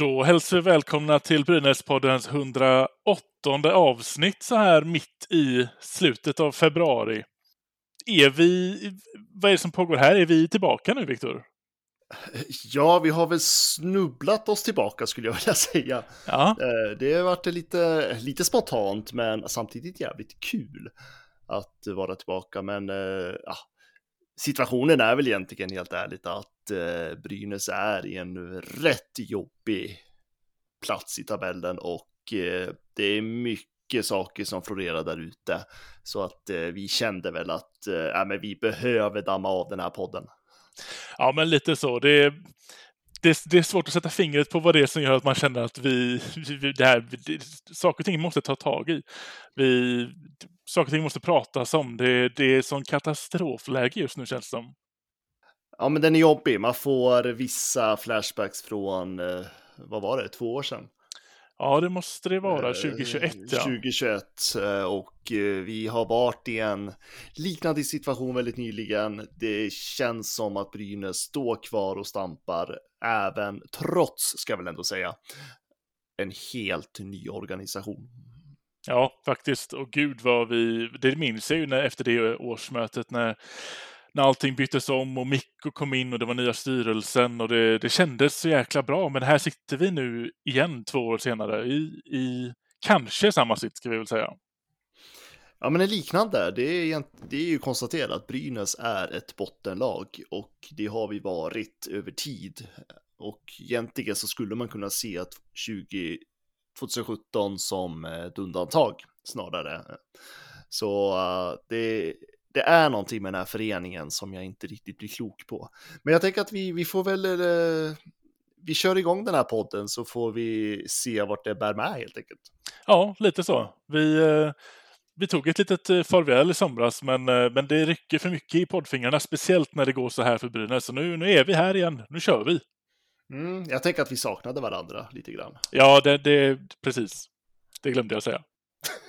Då hälsar vi välkomna till Brynäspoddens 108 avsnitt så här mitt i slutet av februari. Är vi... Vad är det som pågår här? Är vi tillbaka nu, Viktor? Ja, vi har väl snubblat oss tillbaka skulle jag vilja säga. Ja. Eh, Det har varit lite, lite spontant, men samtidigt jävligt kul att vara tillbaka. Men eh, ja, situationen är väl egentligen helt ärligt att eh, Brynäs är i en rätt jobbig plats i tabellen och eh, det är mycket saker som florerar där ute. Så att eh, vi kände väl att eh, men vi behöver damma av den här podden. Ja, men lite så. Det är, det, det är svårt att sätta fingret på vad det är som gör att man känner att vi... vi det här, det, saker och ting måste ta tag i. Vi, saker och ting måste pratas om. Det, det är sån katastrofläge just nu känns det som. Ja, men den är jobbig. Man får vissa flashbacks från, eh, vad var det, två år sedan? Ja, det måste det vara. Eh, 2021, ja. 2021 eh, och eh, vi har varit i en liknande situation väldigt nyligen. Det känns som att Brynäs står kvar och stampar även trots, ska jag väl ändå säga, en helt ny organisation. Ja, faktiskt. Och gud vad vi... Det minns jag ju när, efter det årsmötet när, när allting byttes om och Mikko kom in och det var nya styrelsen och det, det kändes så jäkla bra. Men här sitter vi nu igen två år senare i, i kanske samma sitt, ska vi väl säga. Ja, men en liknande. Det är, det är ju konstaterat att Brynäs är ett bottenlag och det har vi varit över tid. Och egentligen så skulle man kunna se att 20, 2017 som eh, ett undantag snarare. Så eh, det, det är någonting med den här föreningen som jag inte riktigt blir klok på. Men jag tänker att vi, vi får väl eh, vi kör igång den här podden så får vi se vart det bär med helt enkelt. Ja, lite så. Vi, vi tog ett litet farväl i somras, men, men det rycker för mycket i poddfingrarna, speciellt när det går så här för Brynäs. Så nu, nu är vi här igen. Nu kör vi. Mm, jag tänker att vi saknade varandra lite grann. Ja, det, det precis. Det glömde jag säga.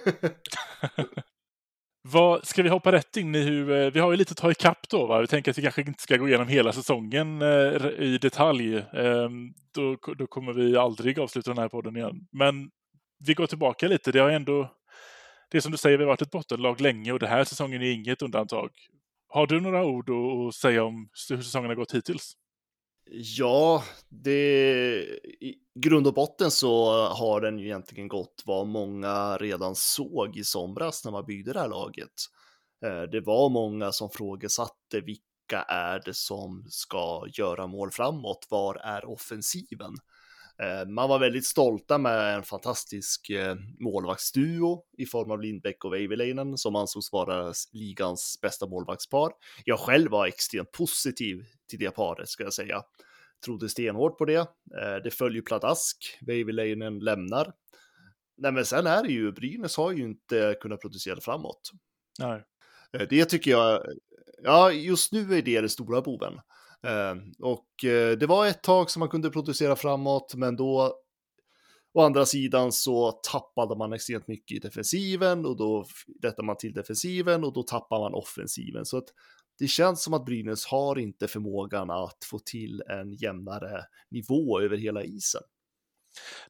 Vad, ska vi hoppa rätt in i hur... eh, Vi har ju lite att ta ikapp då, va? Vi tänker att vi kanske inte ska gå igenom hela säsongen eh, i detalj. Eh, då, då kommer vi aldrig avsluta den här podden igen. Men vi går tillbaka lite. Det har ändå... Det är som du säger, vi har varit ett bottenlag länge och den här säsongen är inget undantag. Har du några ord att att säga om hur säsongen har gått hittills? Ja, det, i grund och botten så har den ju egentligen gått vad många redan såg i somras när man byggde det här laget. Eh, det var många som frågesatte vilka är det som ska göra mål framåt? Var är offensiven? Eh, man var väldigt stolta med en fantastisk eh, målvaktsduo i form av Lindbäck och Väiväläinen som ansågs vara ligans bästa målvaktspar. Jag själv var extremt positiv det paret ska jag säga. Trodde stenhårt på det. Eh, Det följer pladask. Väiväläinen lämnar. Nej, men sen är det ju, Brynäs har ju inte kunnat producera framåt. Nej. Eh, Det tycker jag, ja just nu är det det stora boven. Eh, Och det var ett tag som man kunde producera framåt, men då å andra sidan så tappade man extremt mycket i defensiven och då rättade man till defensiven och då tappar man offensiven. Så att det känns som att Brynäs har inte förmågan att få till en jämnare nivå över hela isen.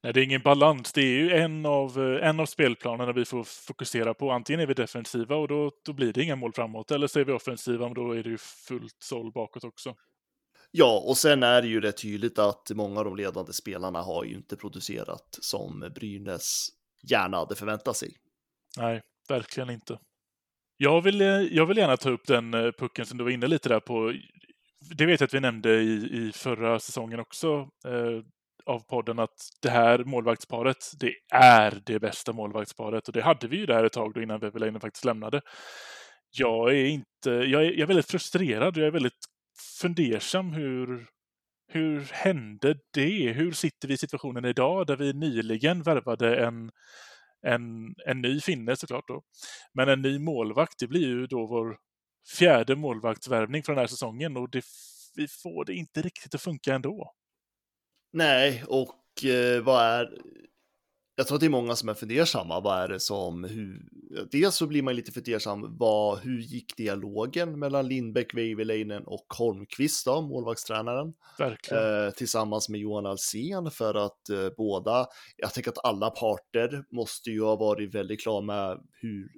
Nej, det är ingen balans. Det är ju en av, eh, en av spelplanerna vi får fokusera på. Antingen är vi defensiva och då, då blir det inga mål framåt. Eller så är vi offensiva och då är det ju fullt såll bakåt också. Ja, och sen är det ju rätt tydligt att många av de ledande spelarna har ju inte producerat som Brynäs gärna hade förväntat sig. Nej, verkligen inte. Jag vill, eh, jag vill gärna ta upp den eh, pucken som du var inne lite där på. Det vet jag att vi nämnde i, i förra säsongen också eh, av podden att det här målvaktsparet, det är det bästa målvaktsparet och det hade vi ju där ett tag då innan Vevelainen faktiskt lämnade. Jag är inte, jag är, jag är väldigt frustrerad och jag är väldigt fundersam hur, Hur hände det? Hur sitter vi i situationen idag där vi nyligen värvade en, en, en ny finne såklart då. Men en ny målvakt, det blir ju då vår fjärde målvaktsvärvning för den här säsongen och det, vi får det inte riktigt att funka ändå. Nej, och eh, vad är... Jag tror att det är många som är fundersamma. Vad är det som... Hur... Dels så blir man lite fundersam. Vad, hur gick dialogen mellan Lindbäck, Väiväläinen och Holmqvist, då, målvaktstränaren? Verkligen. Eh, tillsammans med Johan Alsen för att eh, båda... Jag tänker att alla parter måste ju ha varit väldigt klara med hur,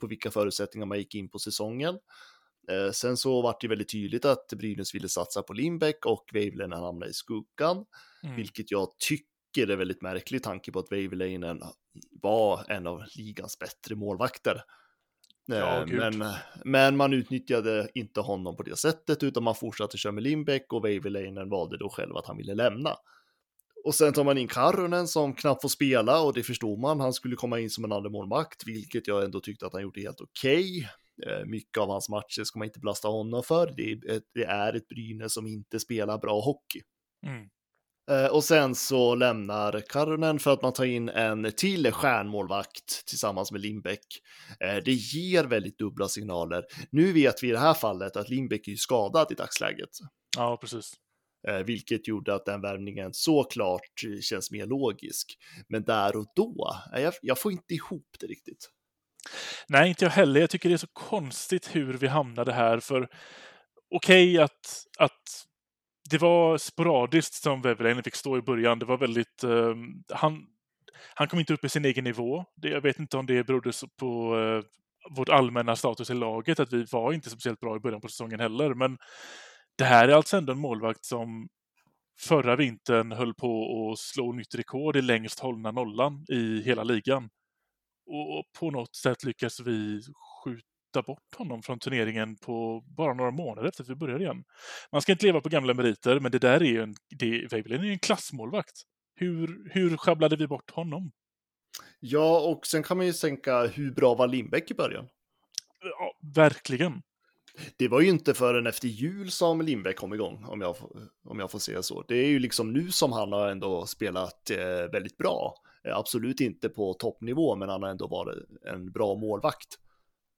på vilka förutsättningar man gick in på säsongen. Eh, sen så var det väldigt tydligt att Brynäs ville satsa på Lindbäck och Väiväläinen hamnade i skuggan, Mm. vilket jag tycker är väldigt märkligt tanke på att Väiväläinen var en av ligans bättre målvakter. Ja, Eh, men, men man utnyttjade inte honom på det sättet utan man fortsatte köra med Lindbäck och Väiväläinen valde då själv att han ville lämna. Och sen tar man in Karronen som knappt får spela och det förstår man. Han skulle komma in som en andra målvakt, vilket jag ändå tyckte att han gjorde helt okej. Eh, Mycket av hans matcher ska man inte belasta honom för. Det är ett, det är ett Brynäs som inte spelar bra hockey. Mm. Eh, Och sen så lämnar Karronen för att man tar in en till stjärnmålvakt tillsammans med Lindbäck. Eh, Det ger väldigt dubbla signaler. Nu vet vi i det här fallet att Lindbäck är skadad i dagsläget. Ja, precis. Eh, vilket gjorde att den värvningen såklart känns mer logisk. Men där och då, jag, jag får inte ihop det riktigt. Nej, inte jag heller. Jag tycker det är så konstigt hur vi hamnade här. För okej att, att det var sporadiskt som Väveläinen fick stå i början. Det var väldigt... eh, han, han kom inte upp i sin egen nivå. Det, jag vet inte om det berodde på eh, vårt allmänna status i laget, att vi var inte speciellt bra i början på säsongen heller. Men det här är alltså ändå en målvakt som förra vintern höll på att slå nytt rekord i längst hållna nollan i hela ligan. Och på något sätt lyckas vi skjuta bort honom från turneringen på bara några månader efter att vi började igen. Man ska inte leva på gamla meriter, men det där är ju en, det, Väiväläinen är ju en klassmålvakt. Hur, hur sjabblade vi bort honom? Ja, och sen kan man ju tänka hur bra var Lindbäck i början? Ja, verkligen. Det var ju inte förrän efter jul som Lindbäck kom igång, om jag, om jag får säga så. Det är ju liksom nu som han har ändå spelat eh, väldigt bra. Eh, absolut inte på toppnivå, men han har ändå varit en bra målvakt.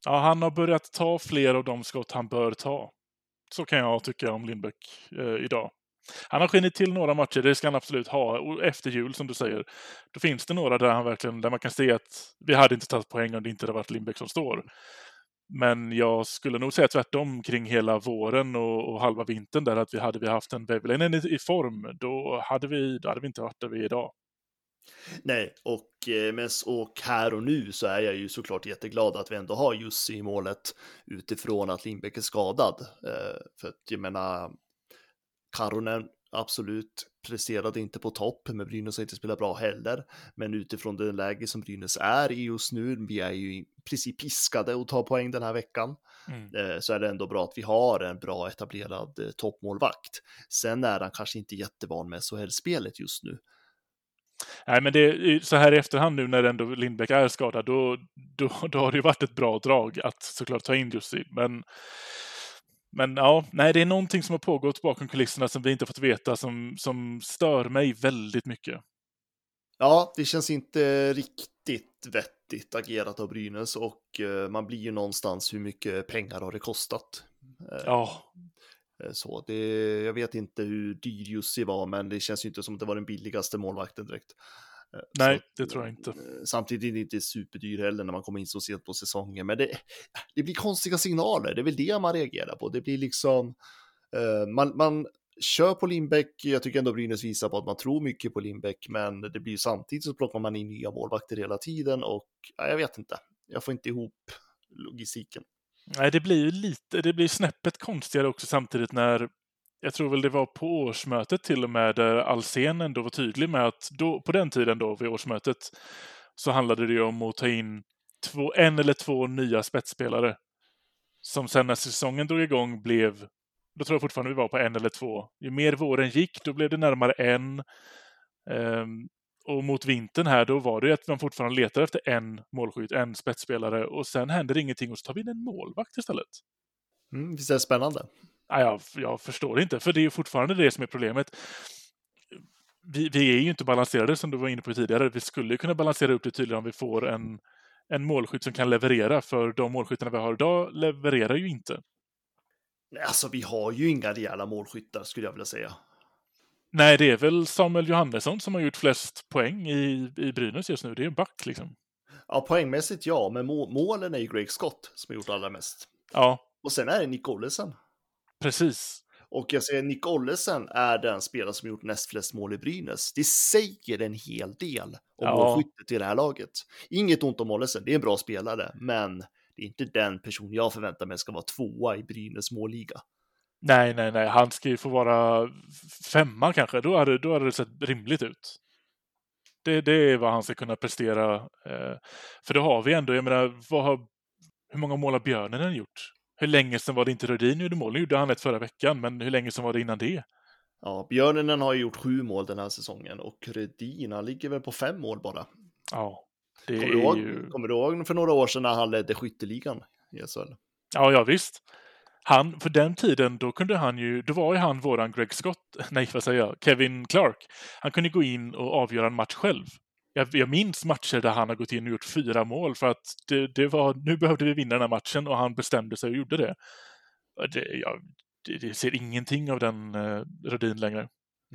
Ja, han har börjat ta fler av de skott han bör ta. Så kan jag tycka om Lindbäck eh, idag. Han har skinit till några matcher, det ska han absolut ha. Och efter jul, som du säger, då finns det några där, han verkligen, där man kan se att vi hade inte tagit poäng om det inte hade varit Lindbäck som står. Men jag skulle nog säga tvärtom kring hela våren och, och halva vintern där, att vi hade vi haft en Väveläinen i, i form, då hade, vi, då hade vi inte varit där vi är idag. Nej, och, eh, men, s- och här och nu så är jag ju såklart jätteglad att vi ändå har Jussi i målet utifrån att Lindbäck är skadad. Eh, för att jag menar, Karonen absolut presterade inte på topp, men Brynäs har inte spelat bra heller. Men utifrån det läge som Brynäs är i just nu, vi är ju i princip piskade att ta poäng den här veckan, Mm. eh, så är det ändå bra att vi har en bra etablerad toppmålvakt. Sen är han kanske inte jättevan med SHL-spelet just nu. Nej, men det så här i efterhand nu när ändå Lindbäck är skadad, då, då, då har det ju varit ett bra drag att såklart ta in Jussi. Men, men ja, nej, det är någonting som har pågått bakom kulisserna som vi inte fått veta som, som stör mig väldigt mycket. Ja, det känns inte riktigt vettigt agerat av Brynäs och eh, man blir ju någonstans hur mycket pengar har det kostat. Eh, Ja, Så det, jag vet inte hur dyr Jussi var, men det känns ju inte som att det var den billigaste målvakten direkt. Eh, nej, så det tror jag inte. Eh, Samtidigt är det inte superdyr heller när man kommer in så sent på säsongen, men det, det blir konstiga signaler. Det är väl det man reagerar på. Det blir liksom, eh, man, man kör på Lindbäck. Jag tycker ändå Brynäs visar på att man tror mycket på Lindbäck, men det blir ju samtidigt så plockar man in nya målvakter hela tiden och ja, jag vet inte. Jag får inte ihop logistiken. Nej, det blir ju lite, det blir snäppet konstigare också samtidigt när jag tror väl det var på årsmötet till och med där Alsen ändå var tydlig med att då, på den tiden då vid årsmötet så handlade det ju om att ta in två, en eller två nya spetsspelare. Som sen när säsongen drog igång blev, då tror jag fortfarande vi var på en eller två. Ju mer våren gick, då blev det närmare en. Um, och mot vintern här, då var det ju att man fortfarande letar efter en målskytt, en spetsspelare och sen händer ingenting och så tar vi in en målvakt istället. Mm, visst är det spännande? Nej, jag, jag förstår inte, för det är ju fortfarande det som är problemet. Vi, vi är ju inte balanserade som du var inne på tidigare. Vi skulle kunna balansera upp det tydligare om vi får en, en målskytt som kan leverera, för de målskyttarna vi har idag levererar ju inte. Alltså, vi har ju inga rejäla målskyttar skulle jag vilja säga. Nej, det är väl Samuel Johannesson som har gjort flest poäng i, i Brynäs just nu. Det är en back liksom. Ja, poängmässigt ja, men må målen är ju Greg Scott som har gjort allra mest. Ja, Och sen är det Nick Ollesen. precis. Och jag säger Nick Ollesen är den spelare som gjort näst flest mål i Brynäs. Det säger en hel del om Ja. målskyttet i det här laget. Inget ont om Ollesen, det är en bra spelare, men det är inte den person jag förväntar mig ska vara tvåa i Brynäs målliga. Nej, nej, nej. Han ska ju få vara femma kanske. Då hade, då hade det sett rimligt ut. Det, det är vad han ska kunna prestera. Eh, för då har vi ändå, jag menar, vad har, hur många mål har Björnen gjort? Hur länge sedan var det inte Rödin gjorde mål? Nu gjorde han ett förra veckan, men hur länge sedan var det innan det? Ja, Björnen har ju gjort sju mål den här säsongen och Redin, han ligger väl på fem mål bara. Ja, det Kommer du, är ihåg, ju... kommer du ihåg för några år sedan när han ledde skytteligan i SHL? Ja, ja visst. Han, för den tiden, då kunde han ju, då var ju han våran Greg Scott, nej vad säger jag, Kevin Clark. Han kunde gå in och avgöra en match själv. Jag, jag minns matcher där han har gått in och gjort fyra mål för att det, det var, nu behövde vi vinna den här matchen och han bestämde sig och gjorde det. Det, jag, det, det ser ingenting av den eh, Rödin längre.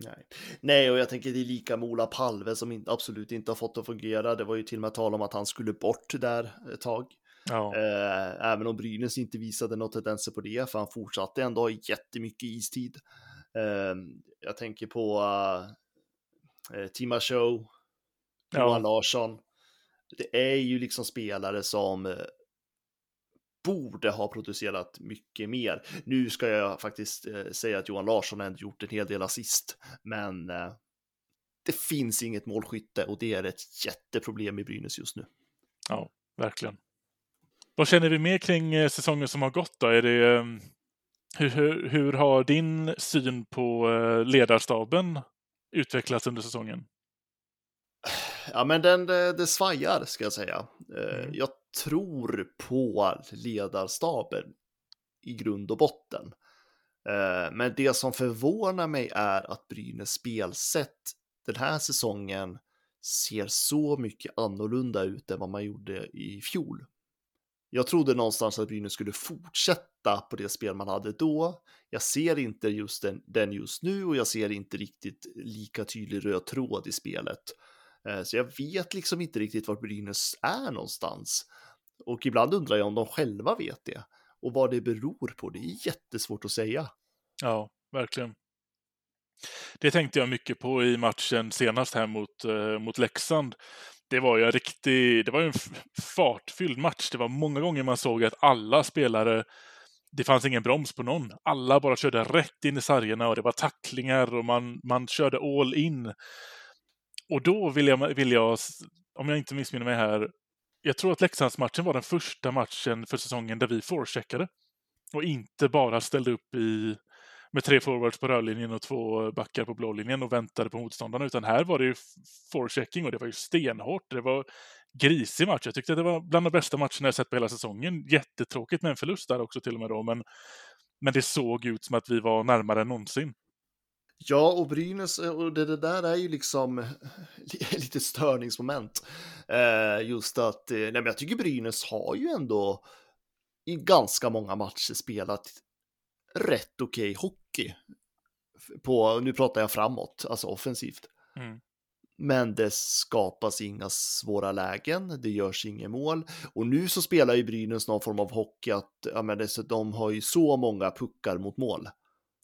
Nej. Nej, och jag tänker det är lika med Ola Palve som absolut inte har fått det att fungera. Det var ju till och med tal om att han skulle bort där ett tag. Ja, Eh, även om Brynäs inte visade något tendenser på det, för han fortsatte ändå ha jättemycket istid. Eh, jag tänker på uh, Tima Show, Ja. Johan Larsson. Det är ju liksom spelare som eh, borde ha producerat mycket mer. Nu ska jag faktiskt eh, säga att Johan Larsson har ändå gjort en hel del assist, men eh, det finns inget målskytte och det är ett jätteproblem i Brynäs just nu. ja, verkligen. Vad känner vi mer kring eh, säsongen som har gått då? Är det, eh, hur, hur, hur har din syn på eh, ledarstaben utvecklats under säsongen? Ja, men den, det, det svajar ska jag säga. Mm. Jag tror på ledarstaben i grund och botten. Men det som förvånar mig är att Brynäs spelsätt den här säsongen ser så mycket annorlunda ut än vad man gjorde i fjol. Jag trodde någonstans att Brynäs skulle fortsätta på det spel man hade då. Jag ser inte just den, den just nu och jag ser inte riktigt lika tydlig röd tråd i spelet. Eh, så jag vet liksom inte riktigt var Brynäs är någonstans. Och ibland undrar jag om de själva vet det. Och vad det beror på, det är jättesvårt att säga. Ja, verkligen. Det tänkte jag mycket på i matchen senast här mot, eh, mot Leksand. Det var ju en riktig, det var ju en fartfylld match. Det var många gånger man såg att alla spelare, det fanns ingen broms på någon. Alla bara körde rätt in i sargerna och det var tacklingar och man, man körde all in. Och då vill jag, vill jag, om jag inte missminner mig här, jag tror att Leksandsmatchen var den första matchen för säsongen där vi forecheckade. Och inte bara ställde upp i, med tre forwards på rödlinjen och två backar på blålinjen och väntade på motståndarna. Utan här var det ju forechecking och det var ju stenhårt. Det var grisig match. Jag tyckte att det var bland de bästa matcherna jag sett på hela säsongen. Jättetråkigt med en förlust där också till och med då, men, men det såg ut som att vi var närmare än någonsin. Ja, och Brynäs, och det, det där är ju liksom lite störningsmoment. Eh, just att, eh, nej men jag tycker Brynäs har ju ändå i ganska många matcher spelat rätt okej hockey. På, nu pratar jag framåt, alltså offensivt. Mm. Men det skapas inga svåra lägen, det görs inget mål. Och nu så spelar ju Brynäs någon form av hockey att ja, men det, de har ju så många puckar mot mål.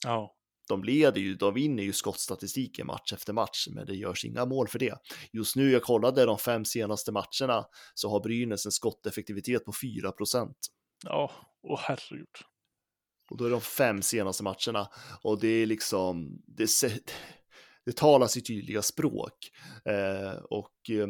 Ja, De leder ju, de vinner ju skottstatistiken match efter match, men det görs inga mål för det. Just nu, jag kollade de fem senaste matcherna, så har Brynäs en skotteffektivitet på 4% ja, åh herregud. Och då är de fem senaste matcherna. Och det är liksom, det, det talas i tydliga språk. Eh, och eh,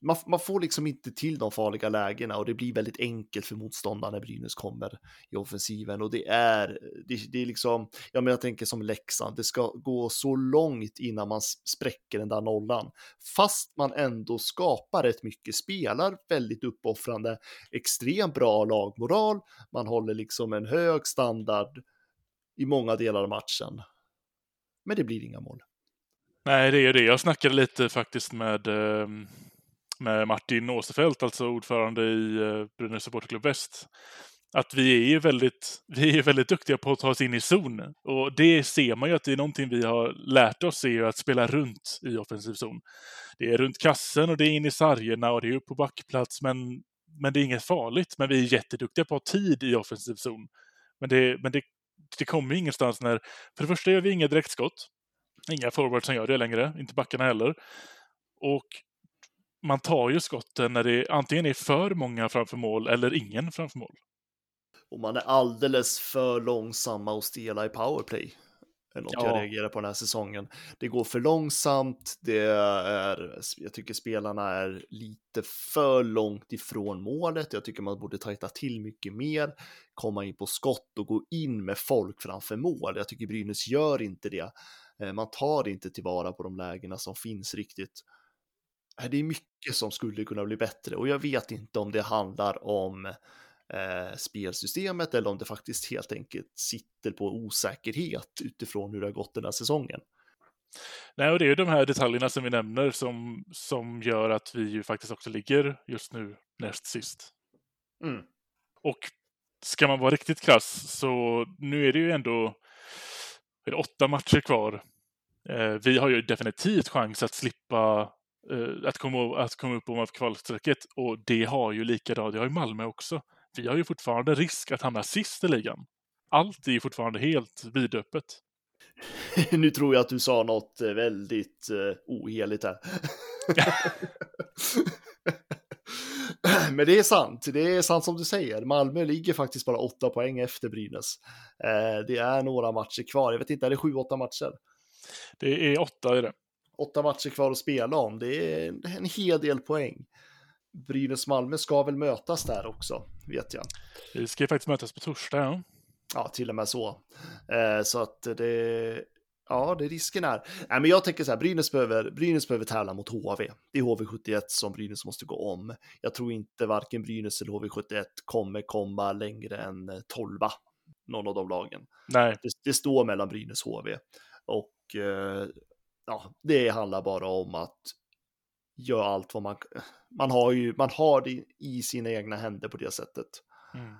man, man får liksom inte till de farliga lägena och det blir väldigt enkelt för motståndarna när Brynäs kommer i offensiven. Och det är, det, det är liksom, ja men jag tänker som Leksand, det ska gå så långt innan man spräcker den där nollan. Fast man ändå skapar rätt mycket, spelar väldigt uppoffrande, extremt bra lagmoral, man håller liksom en hög standard i många delar av matchen. Men det blir inga mål. Nej, det är det. Jag snackade lite faktiskt med, eh, med Martin Åsefelt, alltså ordförande i eh, Brynäs Supporterklubb Väst. Att vi är ju väldigt, vi är väldigt duktiga på att ta oss in i zon. Och det ser man ju att det är någonting vi har lärt oss är ju att spela runt i offensiv zon. Det är runt kassen och det är in i sargerna och det är upp på backplats, men, men det är inget farligt. Men vi är jätteduktiga på att ha tid i offensiv zon. Men det, men det, det kommer ingenstans när... För det första gör vi inga direktskott. Inga forwards som gör det längre, inte backarna heller. Och man tar ju skotten när det antingen är för många framför mål eller ingen framför mål. Och man är alldeles för långsamma och stela i powerplay. Är något Ja. jag reagerar på den här säsongen. Det går för långsamt, det är, jag tycker spelarna är lite för långt ifrån målet. Jag tycker man borde tajta till mycket mer, komma in på skott och gå in med folk framför mål. Jag tycker Brynäs gör inte det. Eh, Man tar inte tillvara på de lägena som finns riktigt. Eh, Det är mycket som skulle kunna bli bättre och jag vet inte om det handlar om eh, spelsystemet eller om det faktiskt helt enkelt sitter på osäkerhet utifrån hur det har gått den här säsongen. Nej, och det är ju de här detaljerna som vi nämner som, som gör att vi ju faktiskt också ligger just nu näst sist. Mm. Och ska man vara riktigt krass så nu är det ju ändå är åtta matcher kvar. Eh, vi har ju definitivt chans att slippa att, komma, att komma upp ovanför kvalstrecket och det har ju likadant, det har ju Malmö också. Vi har ju fortfarande risk att hamna sist i ligan. Allt är ju fortfarande helt vidöppet. nu tror jag att du sa något eh, väldigt eh, oheligt här. Men det är sant, det är sant som du säger. Malmö ligger faktiskt bara åtta poäng efter Brynäs. Eh, det är några matcher kvar, jag vet inte, är det sju, åtta matcher? Det är åtta i det. Åtta matcher kvar att spela om, det är en hel del poäng. Brynäs-Malmö ska väl mötas där också, vet jag. Vi ska ju faktiskt mötas på torsdag, ja. Ja, till och med så. Eh, så att det, ja, det risken är. Nej, men jag tänker så här, Brynäs behöver, Brynäs behöver tävla mot HV. Det är HV71 som Brynäs måste gå om. Jag tror inte varken Brynäs eller HV71 kommer komma längre än 12 någon av de lagen. Nej, Det, det står mellan Brynäs och HV. Och eh, ja, det handlar bara om att göra allt vad man... Man har ju man har det i sina egna händer på det sättet. mm.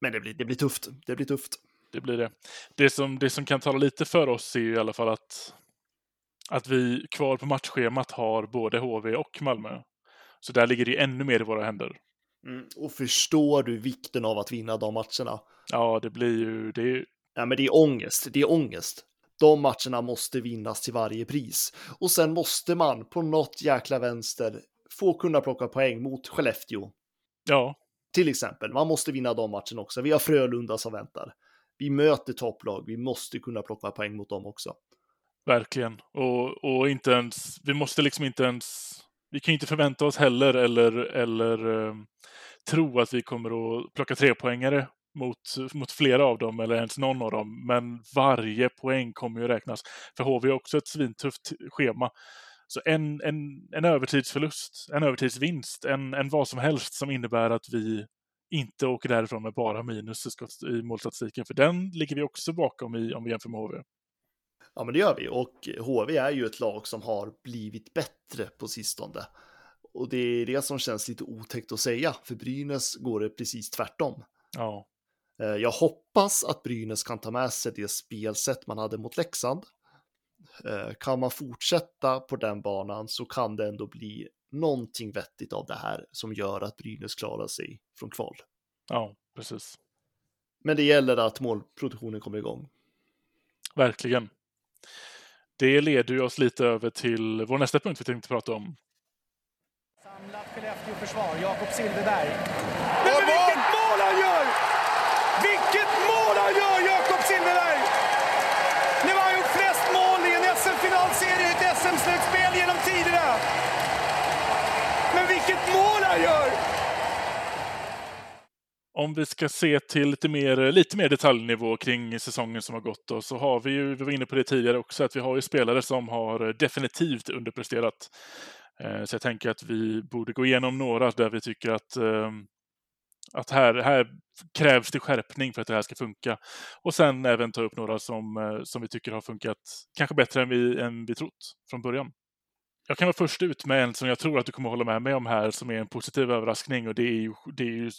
Men det blir, det blir tufft. Det blir tufft. det blir det. Det som, det som kan tala lite för oss är ju i alla fall att, att vi kvar på matchschemat har både HV och Malmö. Så där ligger det ännu mer i våra händer. Mm. Och förstår du vikten av att vinna de matcherna? Ja, det blir ju... Det är, Ja, men det är ångest. Det är ångest. De matcherna måste vinnas till varje pris. Och sen måste man på något jäkla vänster få kunna plocka poäng mot Skellefteå. ja, Till exempel. Man måste vinna de matcherna också. Vi har Frölunda som väntar. Vi möter topplag. Vi måste kunna plocka poäng mot dem också. verkligen. Och, och inte ens... Vi måste liksom inte ens... Vi kan ju inte förvänta oss heller eller, eller eh, tro att vi kommer att plocka trepoängare mot, mot flera av dem eller ens någon av dem. Men varje poäng kommer ju räknas. För HV har också ett svintufft schema. Så en, en, en övertidsförlust, en övertidsvinst, en, en vad som helst som innebär att vi inte åker därifrån med bara minus i, målstatistiken. För den ligger vi också bakom i, om vi jämför med HV. Ja, men det gör vi. Och HV är ju ett lag som har blivit bättre på sistone. Och det är det som känns lite otäckt att säga. För Brynäs går det precis tvärtom. Ja, Jag hoppas att Brynäs kan ta med sig det spelsätt man hade mot Leksand. Eh, Kan man fortsätta på den banan så kan det ändå bli någonting vettigt av det här som gör att Brynäs klarar sig från kval. ja precis. Men det gäller att målproduktionen kommer igång. Verkligen. Det leder ju oss lite över till vår nästa punkt vi tänkte prata om. Samlat Skellefteå-försvar, Jakob Silfverberg. Men vilket mål han gör! Vilket mål han gör, Jakob Silfverberg! Nu har han gjort flest mål i en SM-finalserie i ett SM-slutspel genom tiderna. Men vilket mål han gör! Om vi ska se till lite mer, lite mer detaljnivå kring säsongen som har gått då, så har vi ju, vi var inne på det tidigare också, att vi har ju spelare som har definitivt underpresterat. Eh, så jag tänker att vi borde gå igenom några där vi tycker att, eh, att här, här krävs det skärpning för att det här ska funka. Och sen även ta upp några som, eh, som vi tycker har funkat kanske bättre än vi, än vi trott från början. Jag kan vara först ut med en som jag tror att du kommer hålla med mig om här, som är en positiv överraskning och det är ju, det är ju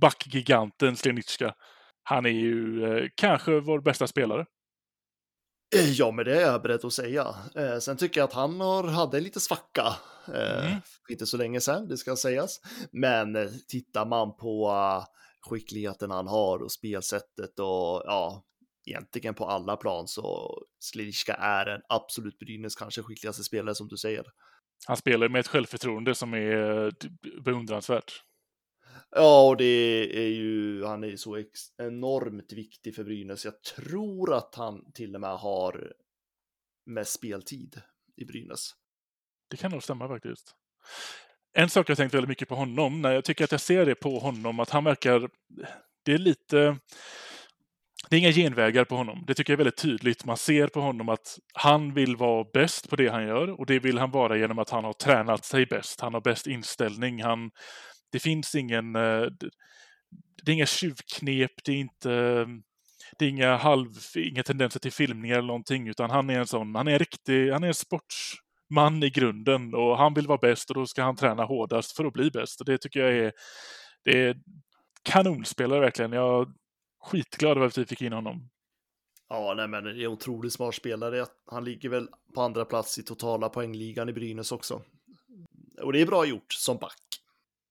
backgiganten Slenitska. Han är ju eh, kanske vår bästa spelare. Eh, Ja, men det är jag beredd att säga. Eh, sen tycker jag att han har, hade lite svacka. Eh, Mm. Inte så länge sedan, det ska sägas. Men eh, tittar man på uh, skickligheten han har och spelsättet och ja, egentligen på alla plan så Slidicka är en absolut Brynäs kanske skickligaste spelare som du säger. Han spelar med ett självförtroende som är eh, beundransvärt. Ja, och det är ju, han är ju så ex- enormt viktig för Brynäs. Jag tror att han till och med har mest speltid i Brynäs. Det kan nog stämma faktiskt. En sak jag tänkt väldigt mycket på honom, när jag tycker att jag ser det på honom, att han verkar... Det är lite... Det är inga genvägar på honom. Det tycker jag är väldigt tydligt. Man ser på honom att han vill vara bäst på det han gör och det vill han vara genom att han har tränat sig bäst. Han har bäst inställning. Han, det finns ingen... Eh, det det är inga tjuvknep, det är inte... Ehm, det är inga, halv, inga tendenser till filmningar eller någonting, utan han är en sån, han är en riktig, han är en sportsman i grunden och han vill vara bäst och då ska han träna hårdast för att bli bäst. Och det tycker jag är, det är kanonspelare verkligen. Jag är skitglad över att vi fick in honom. Ja, nej, men det är en otroligt smart spelare. Han ligger väl på andra plats i totala poängligan i Brynäs också. Och det är bra gjort som back.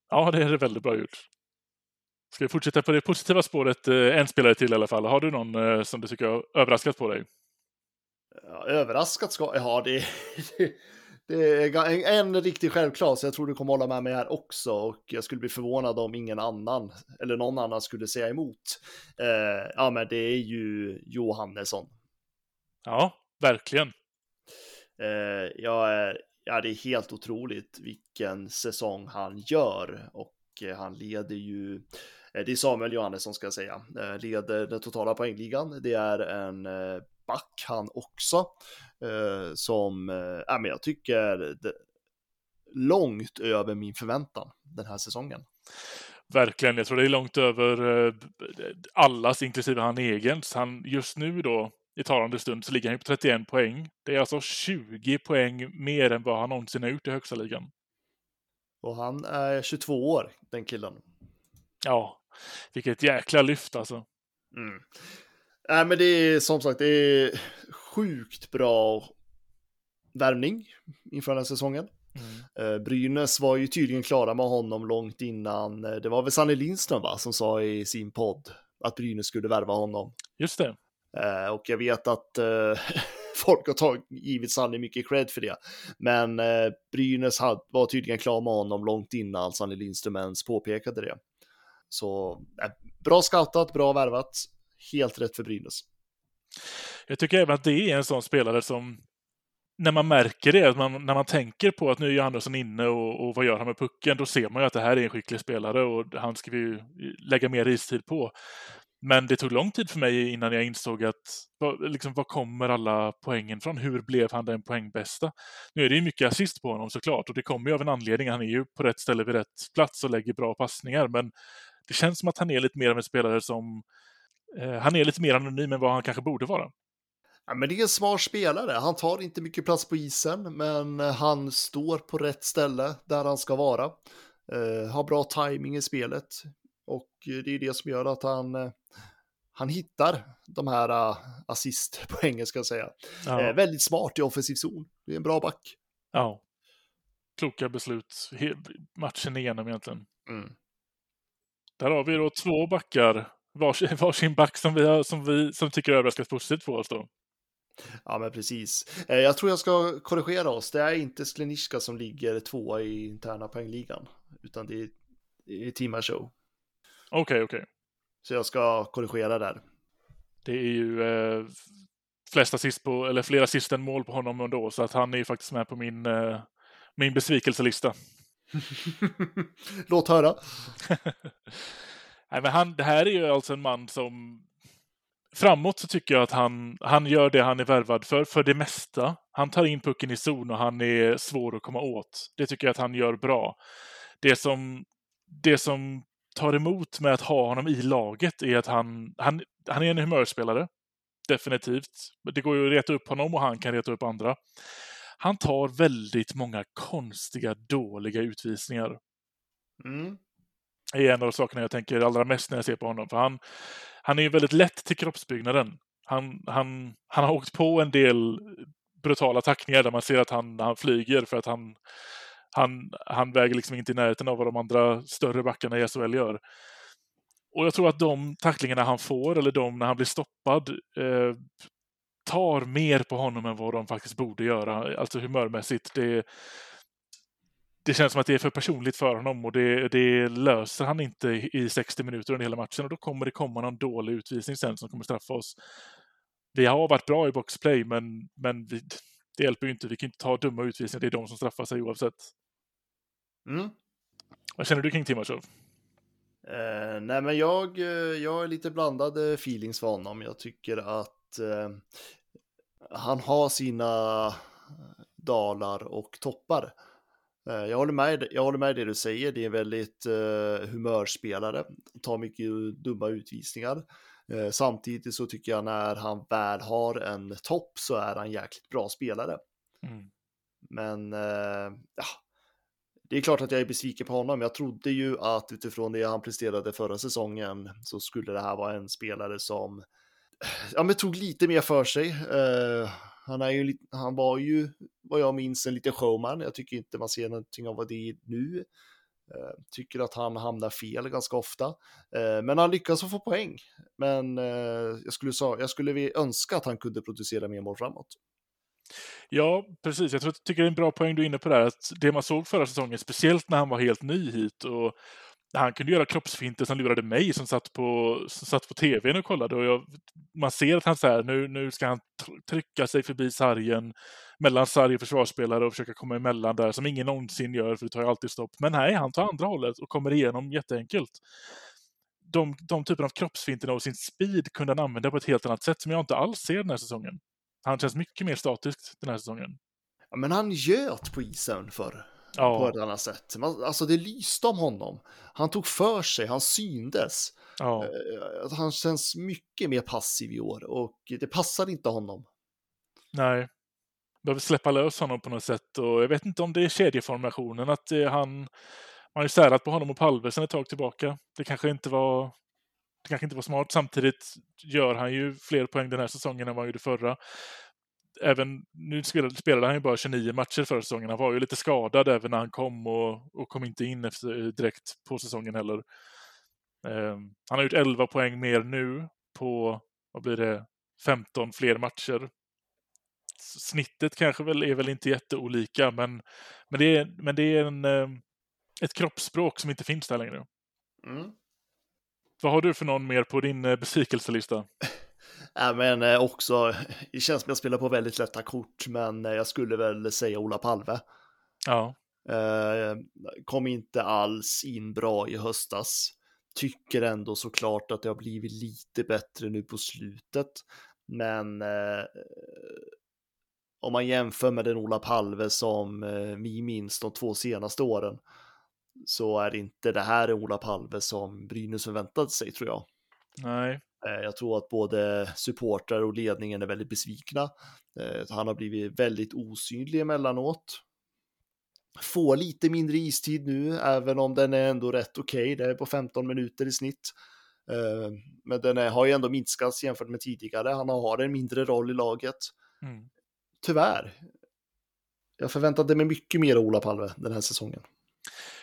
Ja, det är väldigt bra gjort. Ska vi fortsätta på det positiva spåret? eh, En spelare till i alla fall. Har du någon eh, som du tycker har överraskat på dig? Ja, överraskat ska ja, det, det, det är en, en riktig självklar, så jag tror du kommer hålla med mig här också. Och jag skulle bli förvånad om ingen annan eller någon annan skulle säga emot. Eh, ja, men det är ju Johannesson. Ja, verkligen. Eh, jag är, ja, det är helt otroligt vilken säsong han gör och eh, han leder ju, eh, det är Samuel Johannesson ska jag säga, eh, leder den totala poängligan. Det är en back han också som, ja, men jag tycker det, långt över min förväntan den här säsongen. Verkligen. Jag tror det är långt över allas, inklusive han egen. Han, just nu då, i talande stund, så ligger han ju på 31 poäng. Det är alltså 20 poäng mer än vad han någonsin har gjort i högsta ligan. Och han är 22 år, den killen. Ja, vilket jäkla lyft alltså. Mm. Nej, men det är som sagt, det är sjukt bra värvning inför den här säsongen. Mm. Eh, Brynäs var ju tydligen klara med honom långt innan. eh, Det var väl Sanne Lindström va, som sa i sin podd att Brynäs skulle värva honom. Just det. Eh, och jag vet att eh, folk har tagit, givit Sanny mycket cred för det. Men eh, Brynäs had, var tydligen klar med honom långt innan Sanny Lindström ens påpekade det. Så eh, bra scoutat, bra värvat, helt rätt för Brynäs. Jag tycker även att det är en sån spelare som när man märker det, att man, när man tänker på att nu är Johannesson inne och, och vad gör han med pucken, då ser man ju att det här är en skicklig spelare och han ska vi ju lägga mer istid på. Men det tog lång tid för mig innan jag insåg att vad, liksom, var kommer alla poängen från? Hur blev han den poängbästa? Nu är det ju mycket assist på honom såklart och det kommer ju av en anledning. Han är ju på rätt ställe vid rätt plats och lägger bra passningar. Men det känns som att han är lite mer av en spelare som eh, han är lite mer anonym än vad han kanske borde vara. Ja, men det är en smart spelare. Han tar inte mycket plats på isen, men han står på rätt ställe där han ska vara. Uh, har bra timing i spelet och det är det som gör att han, eh, han hittar de här uh, assistpoängen ska jag säga. Ja. Eh, väldigt smart i offensiv zon. Det är en bra back. Ja. Kloka beslut he- matchen igenom egentligen. Mm. Där har vi då två backar, varsin, varsin back som vi, har, som vi som tycker överraskat positivt på oss då. Ja, men precis. Eh, jag tror jag ska korrigera oss. Det är inte Skleniska som ligger tvåa i interna poängligan, utan det är, det är Tima Show. Okej, okej. Så jag ska korrigera där. Det är ju eh, flest assist på, eller fler assist än mål på honom ändå, så att han är ju faktiskt med på min, eh, min besvikelselista. Låt höra. Nej, men han, det här är ju alltså en man som framåt så tycker jag att han, han gör det han är värvad för, för det mesta. Han tar in pucken i zon och han är svår att komma åt. Det tycker jag att han gör bra. Det som, det som tar emot med att ha honom i laget är att han, han, han är en humörspelare. Definitivt. Det går ju att reta upp honom och han kan reta upp andra. Han tar väldigt många konstiga, dåliga utvisningar. Mm. Det är en av sakerna jag tänker allra mest när jag ser på honom. För han, han är ju väldigt lätt till kroppsbyggnaden. Han, han, han har åkt på en del brutala tackningar där man ser att han, han flyger för att han, han, han väger liksom inte i närheten av vad de andra större backarna i SHL gör. Och jag tror att de tacklingarna han får, eller de när han blir stoppad, eh, tar mer på honom än vad de faktiskt borde göra, alltså humörmässigt. Det, det känns som att det är för personligt för honom och det, det löser han inte i 60 minuter under hela matchen och då kommer det komma någon dålig utvisning sen som kommer straffa oss. Vi har varit bra i boxplay, men, men vi, det hjälper ju inte. Vi kan inte ta dumma utvisningar. Det är de som straffar sig oavsett. Mm. Vad känner du kring Timashov? Eh, nej, men jag, eh, jag har lite blandade feelings för honom. Jag tycker att eh, han har sina dalar och toppar. Eh, jag håller, med, jag håller med det du säger, det är en väldigt eh, humörspelare, tar mycket dumma utvisningar. Eh, samtidigt så tycker jag när han väl har en topp så är han jäkligt bra spelare. Mm. Men eh, ja, det är klart att jag är besviken på honom. Jag trodde ju att utifrån det han presterade förra säsongen så skulle det här vara en spelare som eh, ja, men tog lite mer för sig. Uh, han, är ju, han var ju, vad jag minns, en liten showman. Jag tycker inte man ser någonting av det nu. Uh, tycker att han hamnar fel ganska ofta. Uh, men han lyckas få poäng. Men jag, skulle, jag skulle önska att han kunde producera mer mål framåt. Ja, precis. Jag tror, tycker det är en bra poäng du är inne på där. Att det man såg förra säsongen, speciellt när han var helt ny hit och han kunde göra kroppsfinter som lurade mig som satt på, som satt på tvn och kollade. Och jag, man ser att han så här, nu, nu ska han trycka sig förbi sargen mellan sarg och försvarsspelare och försöka komma emellan där som ingen någonsin gör för det tar ju alltid stopp. Men nej, han tar andra hållet och kommer igenom jätteenkelt. De, de typen av kroppsfinterna och sin speed kunde han använda på ett helt annat sätt som jag inte alls ser den här säsongen. Han känns mycket mer statisk den här säsongen. Ja, men han göt på isen för ja. på ett annat sätt. Alltså det lyste om honom. Han tog för sig, han syndes. Ja. Eh, han känns mycket mer passiv i år och det passar inte honom. Nej. Behöver släppa lös honom på något sätt och jag vet inte om det är kedjeformationen att han man har ju särat på honom och Palve sen ett tag tillbaka. Det kanske inte var kanske inte var smart. Samtidigt gör han ju fler poäng den här säsongen än vad han gjorde förra. Även, nu spelade, spelade han ju bara 29 matcher förra säsongen. Han var ju lite skadad även när han kom och, och kom inte in efter, eh, direkt på säsongen heller. Eh, han har gjort 11 poäng mer nu på, vad blir det, 15 fler matcher. Snittet kanske väl är väl inte jätteolika, men, men det är, men det är en, ehm, ett kroppsspråk som inte finns där längre. Mm. Vad har du för någon mer på din eh, besvikelselista? Ja, men eh, också, det känns som jag spelar på väldigt lätta kort, men eh, jag skulle väl säga Ola Palve. Ja. kom inte alls in bra i höstas. Tycker ändå såklart att det har blivit lite bättre nu på slutet. Men om man jämför med den Ola Palve som vi minns de två senaste åren så är inte det här Ola Palve som Brynäs förväntade sig tror jag. Nej. Eh, jag tror att både supportrar och ledningen är väldigt besvikna. Eh, han har blivit väldigt osynlig emellanåt. Får lite mindre istid nu, även om den är ändå rätt okej. Okay. Det är på 15 minuter i snitt. Eh, men den är, har ju ändå minskats jämfört med tidigare. Han har en mindre roll i laget. Mm. Tyvärr. Jag förväntade mig mycket mer av Ola Palve den här säsongen.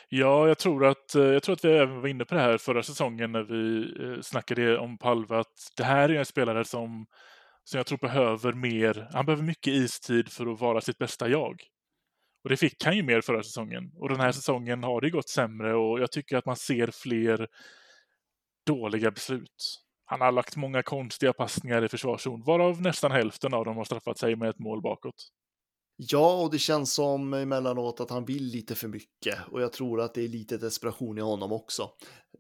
Ja, jag tror, att, eh, jag tror att vi även var inne på det här förra säsongen när vi eh, snackade om Palve, att det här är en spelare som, som jag tror behöver mer, han behöver mycket istid för att vara sitt bästa jag. Och det fick han ju mer förra säsongen. Och den här säsongen har det gått sämre och jag tycker att man ser fler dåliga beslut. Han har lagt många konstiga passningar i försvarszon, varav nästan hälften av dem har straffat sig med ett mål bakåt. Ja, och det känns som emellanåt att han vill lite för mycket och jag tror att det är lite desperation i honom också.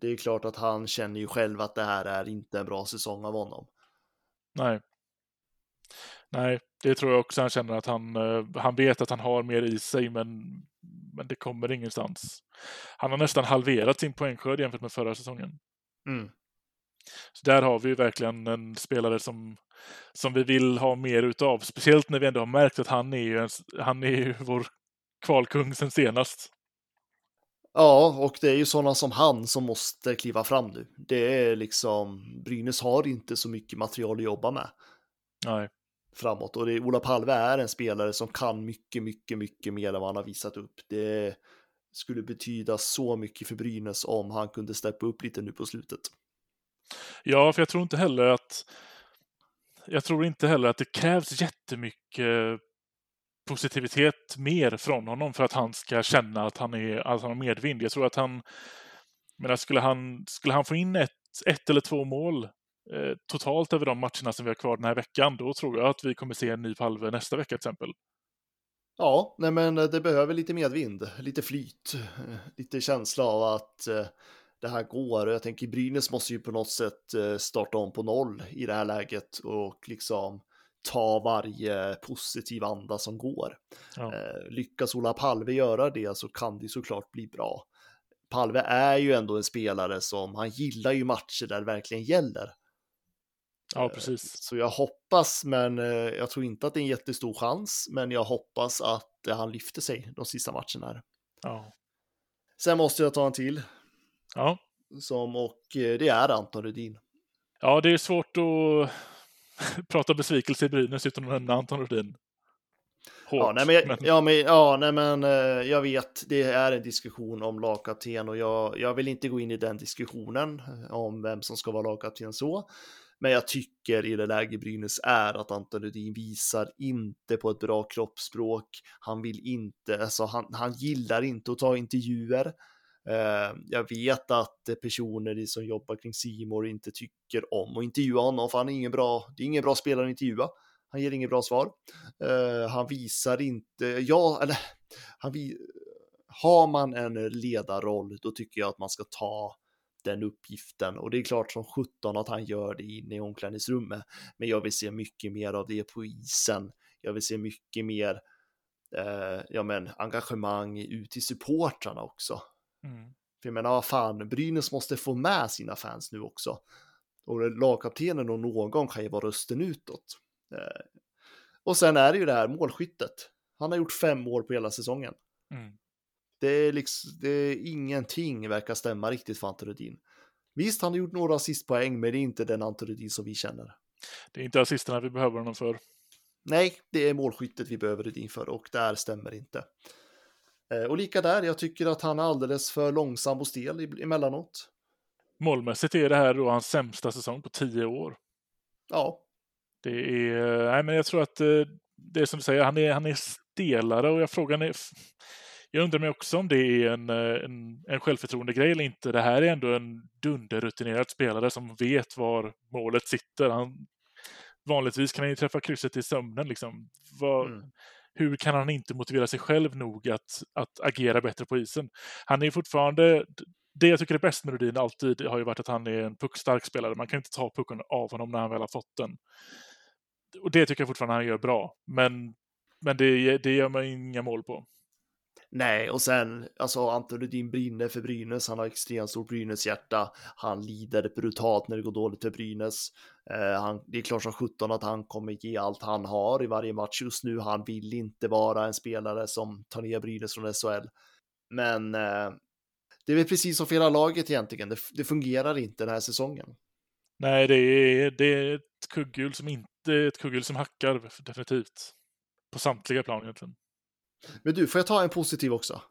Det är klart att han känner ju själv att det här är inte en bra säsong av honom. Nej. Nej, det tror jag också han känner att han, eh, han vet att han har mer i sig men men det kommer ingenstans. Han har nästan halverat sin poängskörd jämfört med förra säsongen. Mm. Så där har vi ju verkligen en spelare som, som vi vill ha mer utav. Speciellt när vi ändå har märkt att han är ju, han är ju vår kvalkung sen senast. Ja, och det är ju sådana som han som måste kliva fram nu. Det är liksom, Brynäs har inte så mycket material att jobba med Nej. framåt. Och det, Ola Palve är en spelare som kan mycket, mycket, mycket mer än vad han har visat upp. Det skulle betyda så mycket för Brynäs om han kunde steppa upp lite nu på slutet. Ja, för jag tror inte heller att jag tror inte heller att det krävs jättemycket positivitet mer från honom för att han ska känna att han, är, att han har medvind. Jag tror att han, Men skulle han, skulle han få in ett, ett eller två mål eh, totalt över de matcherna som vi har kvar den här veckan, då tror jag att vi kommer se en ny Palve nästa vecka till exempel. Ja, nej men eh, det behöver lite medvind, lite flyt, eh, lite känsla av att eh, det här går. Jag tänker Brynäs måste ju på något sätt eh, starta om på noll i det här läget och liksom ta varje positiv anda som går. Ja. Eh, lyckas Ola Palve göra det så kan det såklart bli bra. Palve är ju ändå en spelare som, han gillar ju matcher där det verkligen gäller. Ja, precis. Så jag hoppas, men eh, jag tror inte att det är en jättestor chans, men jag hoppas att eh, han lyfter sig de sista matcherna. Här. Ja. Sen måste jag ta en till, Ja. som, och eh, det är Anton Rudin. ja, det är svårt att prata besvikelse i Brynäs utan att nämna Anton Rudin. Hårt, Ja, nej, men, jag- ja, men, ja, nej, men eh, jag vet, det är en diskussion om lagkapten och jag, jag vill inte gå in i den diskussionen eh, om vem som ska vara lagkapten så. Men jag tycker i det läge Brynäs är att Anton Rudin visar inte på ett bra kroppsspråk. Han vill inte, alltså han, han gillar inte att ta intervjuer. Eh, jag vet att personer som jobbar kring Simor inte tycker om att intervjua honom, för han är ingen bra, det är ingen bra spelare att intervjua. Han ger inget bra svar. Eh, han visar inte, ja, eller han vi, har man en ledarroll, då tycker jag att man ska ta den uppgiften och det är klart som 17 att han gör det inne i omklädningsrummet. Men jag vill se mycket mer av det på isen. Jag vill se mycket mer eh, ja, men, engagemang ut till supportrarna också. Mm. För jag menar, vad fan, Brynäs måste få med sina fans nu också. Och lagkaptenen och någon kan ju vara rösten utåt. Eh, och sen är det ju det här målskyttet. Han har gjort fem mål på hela säsongen. Mm. Det är liksom, det är ingenting verkar stämma riktigt för Ante Rudin. Visst, han har gjort några assistpoäng, men det är inte den Ante Rudin som vi känner. Det är inte assisterna vi behöver honom för. Nej, det är målskyttet vi behöver Rudin för och där stämmer inte. Eh, Och lika där, jag tycker att han är alldeles för långsam och stel emellanåt. Målmässigt är det här då hans sämsta säsong på tio år. Ja, Det är, nej men jag tror att eh, det är som du säger, han är, han är stelare och jag frågar är, jag undrar mig också om det är en, eh, en, en självförtroende-grej eller inte. Det här är ändå en dunderrutinerad spelare som vet var målet sitter. Han, vanligtvis kan han ju träffa krysset i sömnen liksom. Vad, Mm. Hur kan han inte motivera sig själv nog att, att agera bättre på isen? Han är fortfarande, det jag tycker är bäst med Rudin alltid har ju varit att han är en puckstark spelare. Man kan inte ta pucken av honom när han väl har fått den. Och det tycker jag fortfarande han gör bra. Men, men det, det gör man inga mål på. Nej, och sen, alltså Anton Rudin brinner för Brynäs, han har extremt stort Brynäs-hjärta, han lider brutalt när det går dåligt för Brynäs. Eh, han, det är klart som 17 att han kommer ge allt han har i varje match just nu, han vill inte vara en spelare som tar ner Brynäs från SHL. Men eh, det är väl precis som för hela laget egentligen, det, det fungerar inte den här säsongen. Nej, det är, det är ett kugghjul som inte är ett kugghjul som hackar definitivt. På samtliga plan egentligen. Men du, får jag ta en positiv också?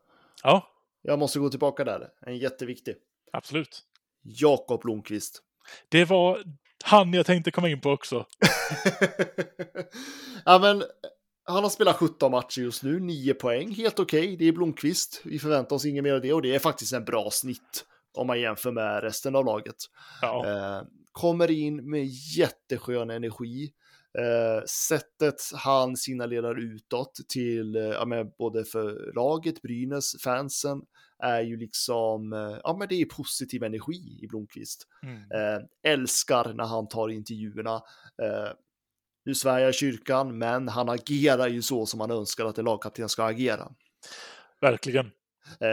Ja, Jag måste gå tillbaka där, en jätteviktig. absolut. Jakob Blomqvist. Det var han jag tänkte komma in på också. ja, men han har spelat 17 matcher just nu, 9 poäng, helt okej. Det är Blomqvist. Vi förväntar oss inget mer av det och det är faktiskt en bra snitt om man jämför med resten av laget. Ja, Eh, kommer in med jätteskön energi. Eh, sättet han signalerar utåt till eh, ja, men både för laget, Brynäs, fansen är ju liksom, eh, ja men det är positiv energi i Blomqvist. mm. Eh, älskar när han tar intervjuerna. Eh, nu svär jag kyrkan, men han agerar ju så som man önskar att en lagkapten ska agera. Verkligen.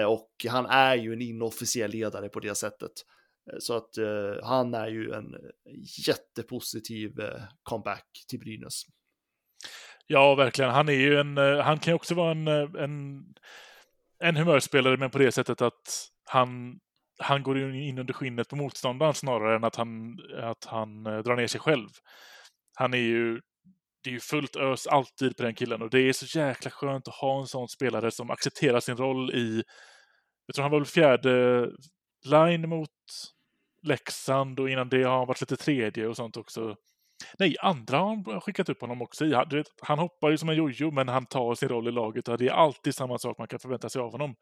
Och han är ju en inofficiell ledare på det sättet. Så att eh, han är ju en jättepositiv eh, comeback till Brynäs. Ja, verkligen. Han är ju en, eh, han kan ju också vara en, eh, en, en humörspelare, men på det sättet att han, han går in under skinnet på motståndaren snarare än att han, att han eh, drar ner sig själv. Han är ju, det är ju fullt ös alltid på den killen och det är så jäkla skönt att ha en sån spelare som accepterar sin roll i, jag tror han var väl fjärde line mot Leksand och innan det har han varit lite tredje och sånt också. Nej, andra har han skickat upp honom också i. Vet, han hoppar ju som en jojo, men han tar sin roll i laget och det är alltid samma sak man kan förvänta sig av honom.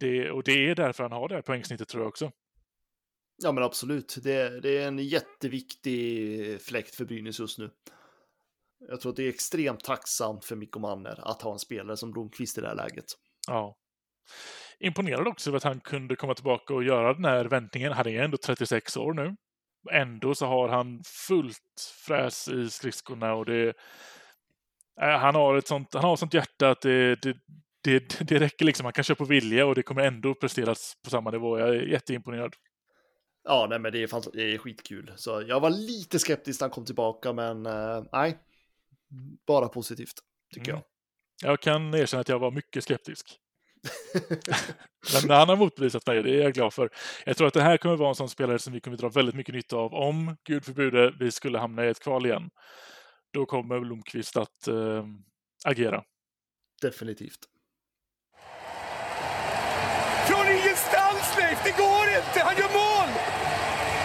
Det, och det är därför han har det här poängsnittet tror jag också. Ja, men absolut. Det, det är en jätteviktig fläkt för Brynäs just nu. Jag tror att det är extremt tacksamt för Mikko Manner att ha en spelare som Blomqvist i det här läget. Ja. Imponerad också över att han kunde komma tillbaka och göra den här vändningen. Han är ändå 36 år nu. Ändå så har han fullt fräs i skridskorna och det... äh, Han har ett sånt, han har ett sånt hjärta att det, det, det, det räcker liksom. Han kan köra på vilja och det kommer ändå presteras på samma nivå. Jag är jätteimponerad. Ja, nej, men det är, fant- det är skitkul. Så jag var lite skeptisk när han kom tillbaka, men eh, nej. Bara positivt, tycker Mm. jag. Jag kan erkänna att jag var mycket skeptisk. Men han har motbevisat mig, det är jag glad för. Jag tror att det här kommer vara en sån spelare som vi kommer dra väldigt mycket nytta av om, gud förbjude, vi skulle hamna i ett kval igen. Då kommer Blomqvist att eh, agera. Definitivt. Från ingenstans Leif, det går inte! Han gör mål!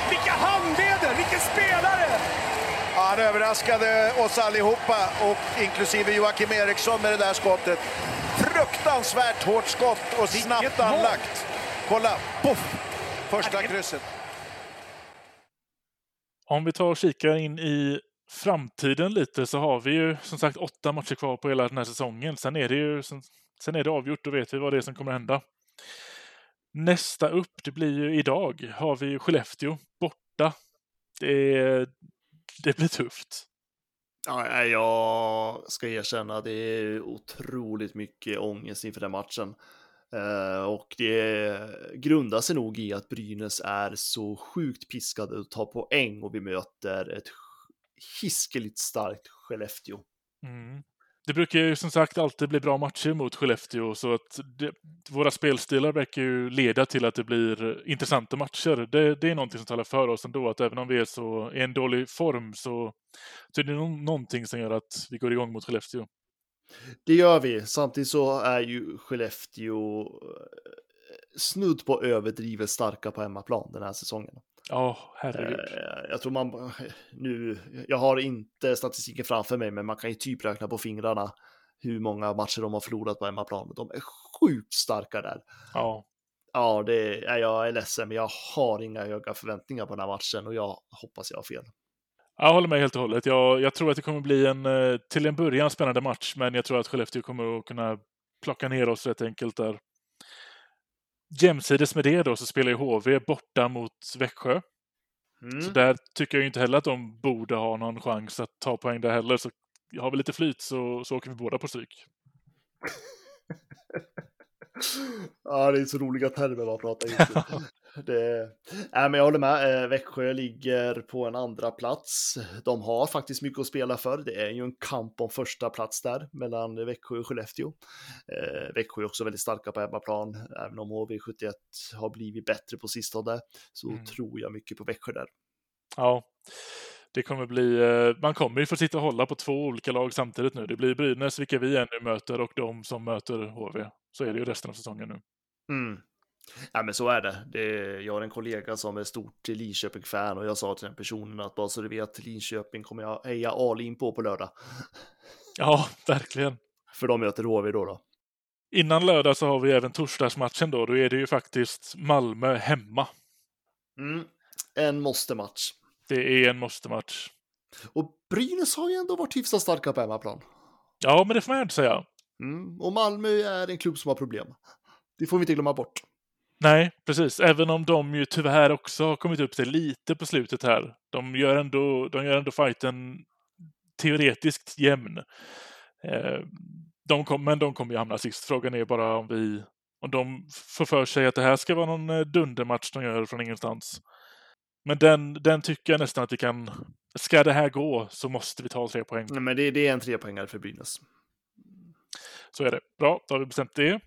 Vilka handleder, vilken spelare! Ja, han överraskade oss allihopa, och inklusive Joakim Eriksson med det där skottet. Fruktansvärt hårt skott och snabbt anlagt. Kolla, poff! Första krysset. Om vi tar och kikar in i framtiden lite så har vi ju som sagt åtta matcher kvar på hela den här säsongen. Sen är det ju sen, sen är det avgjort, då vet vi vad det är som kommer hända. Nästa upp, det blir ju idag, har vi ju Skellefteå borta. Det, är- det blir tufft. Ja, jag ska erkänna, det är otroligt mycket ångest inför den matchen. Eh, och det grundar sig nog i att Brynäs är så sjukt piskade att ta poäng och vi möter ett hiskeligt starkt Skellefteå. Mm. Det brukar ju som sagt alltid bli bra matcher mot Skellefteå så att det, våra spelstilar verkar ju leda till att det blir intressanta matcher. Det, det är någonting som talar för oss ändå, att även om vi är så i en dålig form så, så är det någonting som gör att vi går igång mot Skellefteå. Det gör vi. Samtidigt så är ju Skellefteå eh, snudd på överdrivet starka på hemmaplan den här säsongen. Ja, herregud. Eh, Jag tror man nu, jag har inte statistiken framför mig, men man kan ju typ räkna på fingrarna hur många matcher de har förlorat på hemmaplan. De är sjukt starka där. Ja. Ja, det är, jag är ledsen, men jag har inga höga förväntningar på den här matchen och jag hoppas jag har fel. Jag håller med helt och hållet. Jag, jag tror att det kommer bli en, eh, till en början, spännande match, men jag tror att Skellefteå kommer att kunna plocka ner oss rätt enkelt där. Jämsides med det då så spelar ju HV borta mot Växjö. Mm. Så där tycker jag ju inte heller att de borde ha någon chans att ta poäng där heller. Så har vi lite flyt så, så åker vi båda på stryk. Ja, det är så roliga termer man pratar nu. det... Nej, men jag håller med. Eh, Växjö ligger på en andra plats. De har faktiskt mycket att spela för. Det är ju en kamp om första plats där mellan Växjö och Skellefteå. Eh, Växjö är också väldigt starka på hemmaplan. Även om HV71 har blivit bättre på sistone så Mm. tror jag mycket på Växjö där. Ja, det kommer bli... eh, Man kommer ju få sitta och hålla på två olika lag samtidigt nu. Det blir Brynäs, vilka vi ännu möter, och de som möter HV. Så är det ju resten av säsongen nu. Mm. Ja, men så är det. det. Jag har en kollega som är stort Linköping-fan och jag sa till den personen att bara så du vet, Linköping kommer jag heja all in på på lördag. Ja, verkligen. För de möter HV då. då. Innan lördag så har vi även torsdagsmatchen då. Då är det ju faktiskt Malmö hemma. Mm. En måste-match. Det är en måste-match. Och Brynäs har ju ändå varit hyfsat starka på hemmaplan. Ja, men det får man inte säga. Mm. Och Malmö är en klubb som har problem. Det får vi inte glömma bort. Nej, precis. Även om de ju tyvärr också har kommit upp till lite på slutet här. De gör ändå, de gör ändå fighten teoretiskt jämn. Eh, de kom, men de kommer ju hamna sist. Frågan är bara om vi om de får för sig att det här ska vara någon eh, dundermatch de gör från ingenstans. Men den, den tycker jag nästan att vi kan... Ska det här gå så måste vi ta tre poäng. Nej, men det, det är en trepoängare för Brynäs. Så är det. Bra, då har vi bestämt det.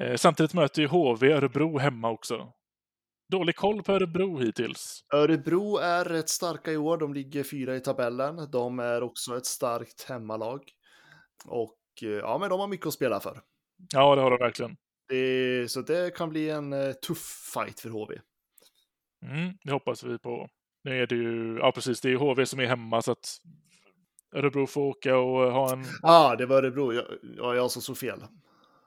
Eh, samtidigt möter ju HV Örebro hemma också. Dålig koll på Örebro hittills. Örebro är rätt starka i år. De ligger fyra i tabellen. De är också ett starkt hemmalag. Och eh, ja, men de har mycket att spela för. Ja, det har de verkligen. Det, så det kan bli en uh, tuff fight för HV. Mm, det hoppas vi på. Nu är det ju, ja precis, det är ju HV som är hemma så att Örebro får åka och ha en... Ja, ah, det var Örebro. Jag, ja, jag som såg fel.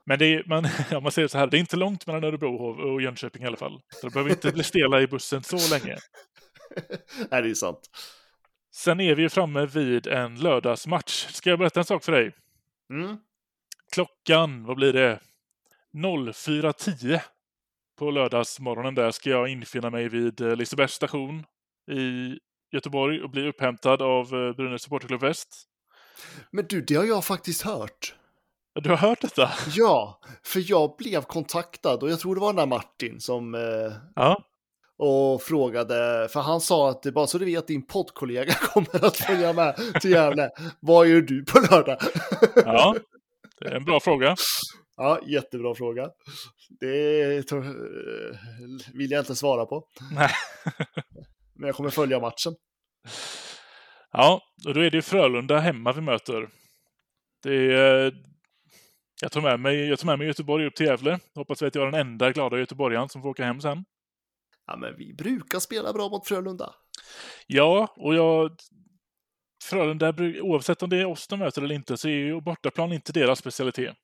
Men det är, man, ja, man säger så här, det är inte långt mellan Örebro och Jönköping i alla fall. Så det behöver inte bli stela i bussen så länge. Nej, det är sant. Sen är vi ju framme vid en lördagsmatch. Ska jag berätta en sak för dig? Mm. Klockan, vad blir det? 04.10 på lördagsmorgonen där ska jag infinna mig vid eh, Lisebergs station i Göteborg och bli upphämtad av eh, Brynäs Supporterklubb Väst. Men du, det har jag faktiskt hört. Du har hört detta? Ja, för jag blev kontaktad och jag tror det var den där Martin som eh, ja. och frågade, för han sa att det bara så du vet din poddkollega kommer att följa med till Gävle. Vad gör du på lördag? ja, det är en bra fråga. Ja, jättebra fråga. Det vill jag inte svara på. Nej. Men jag kommer följa matchen. Ja, och då är det ju Frölunda hemma vi möter. Det är, jag, tar med mig, jag tar med mig Göteborg upp till Gävle. Hoppas vi att jag är den enda glada göteborgaren som får åka hem sen. Ja, men vi brukar spela bra mot Frölunda. Ja, och jag... Frölunda, oavsett om det är oss de möter eller inte, så är ju bortaplan inte deras specialitet.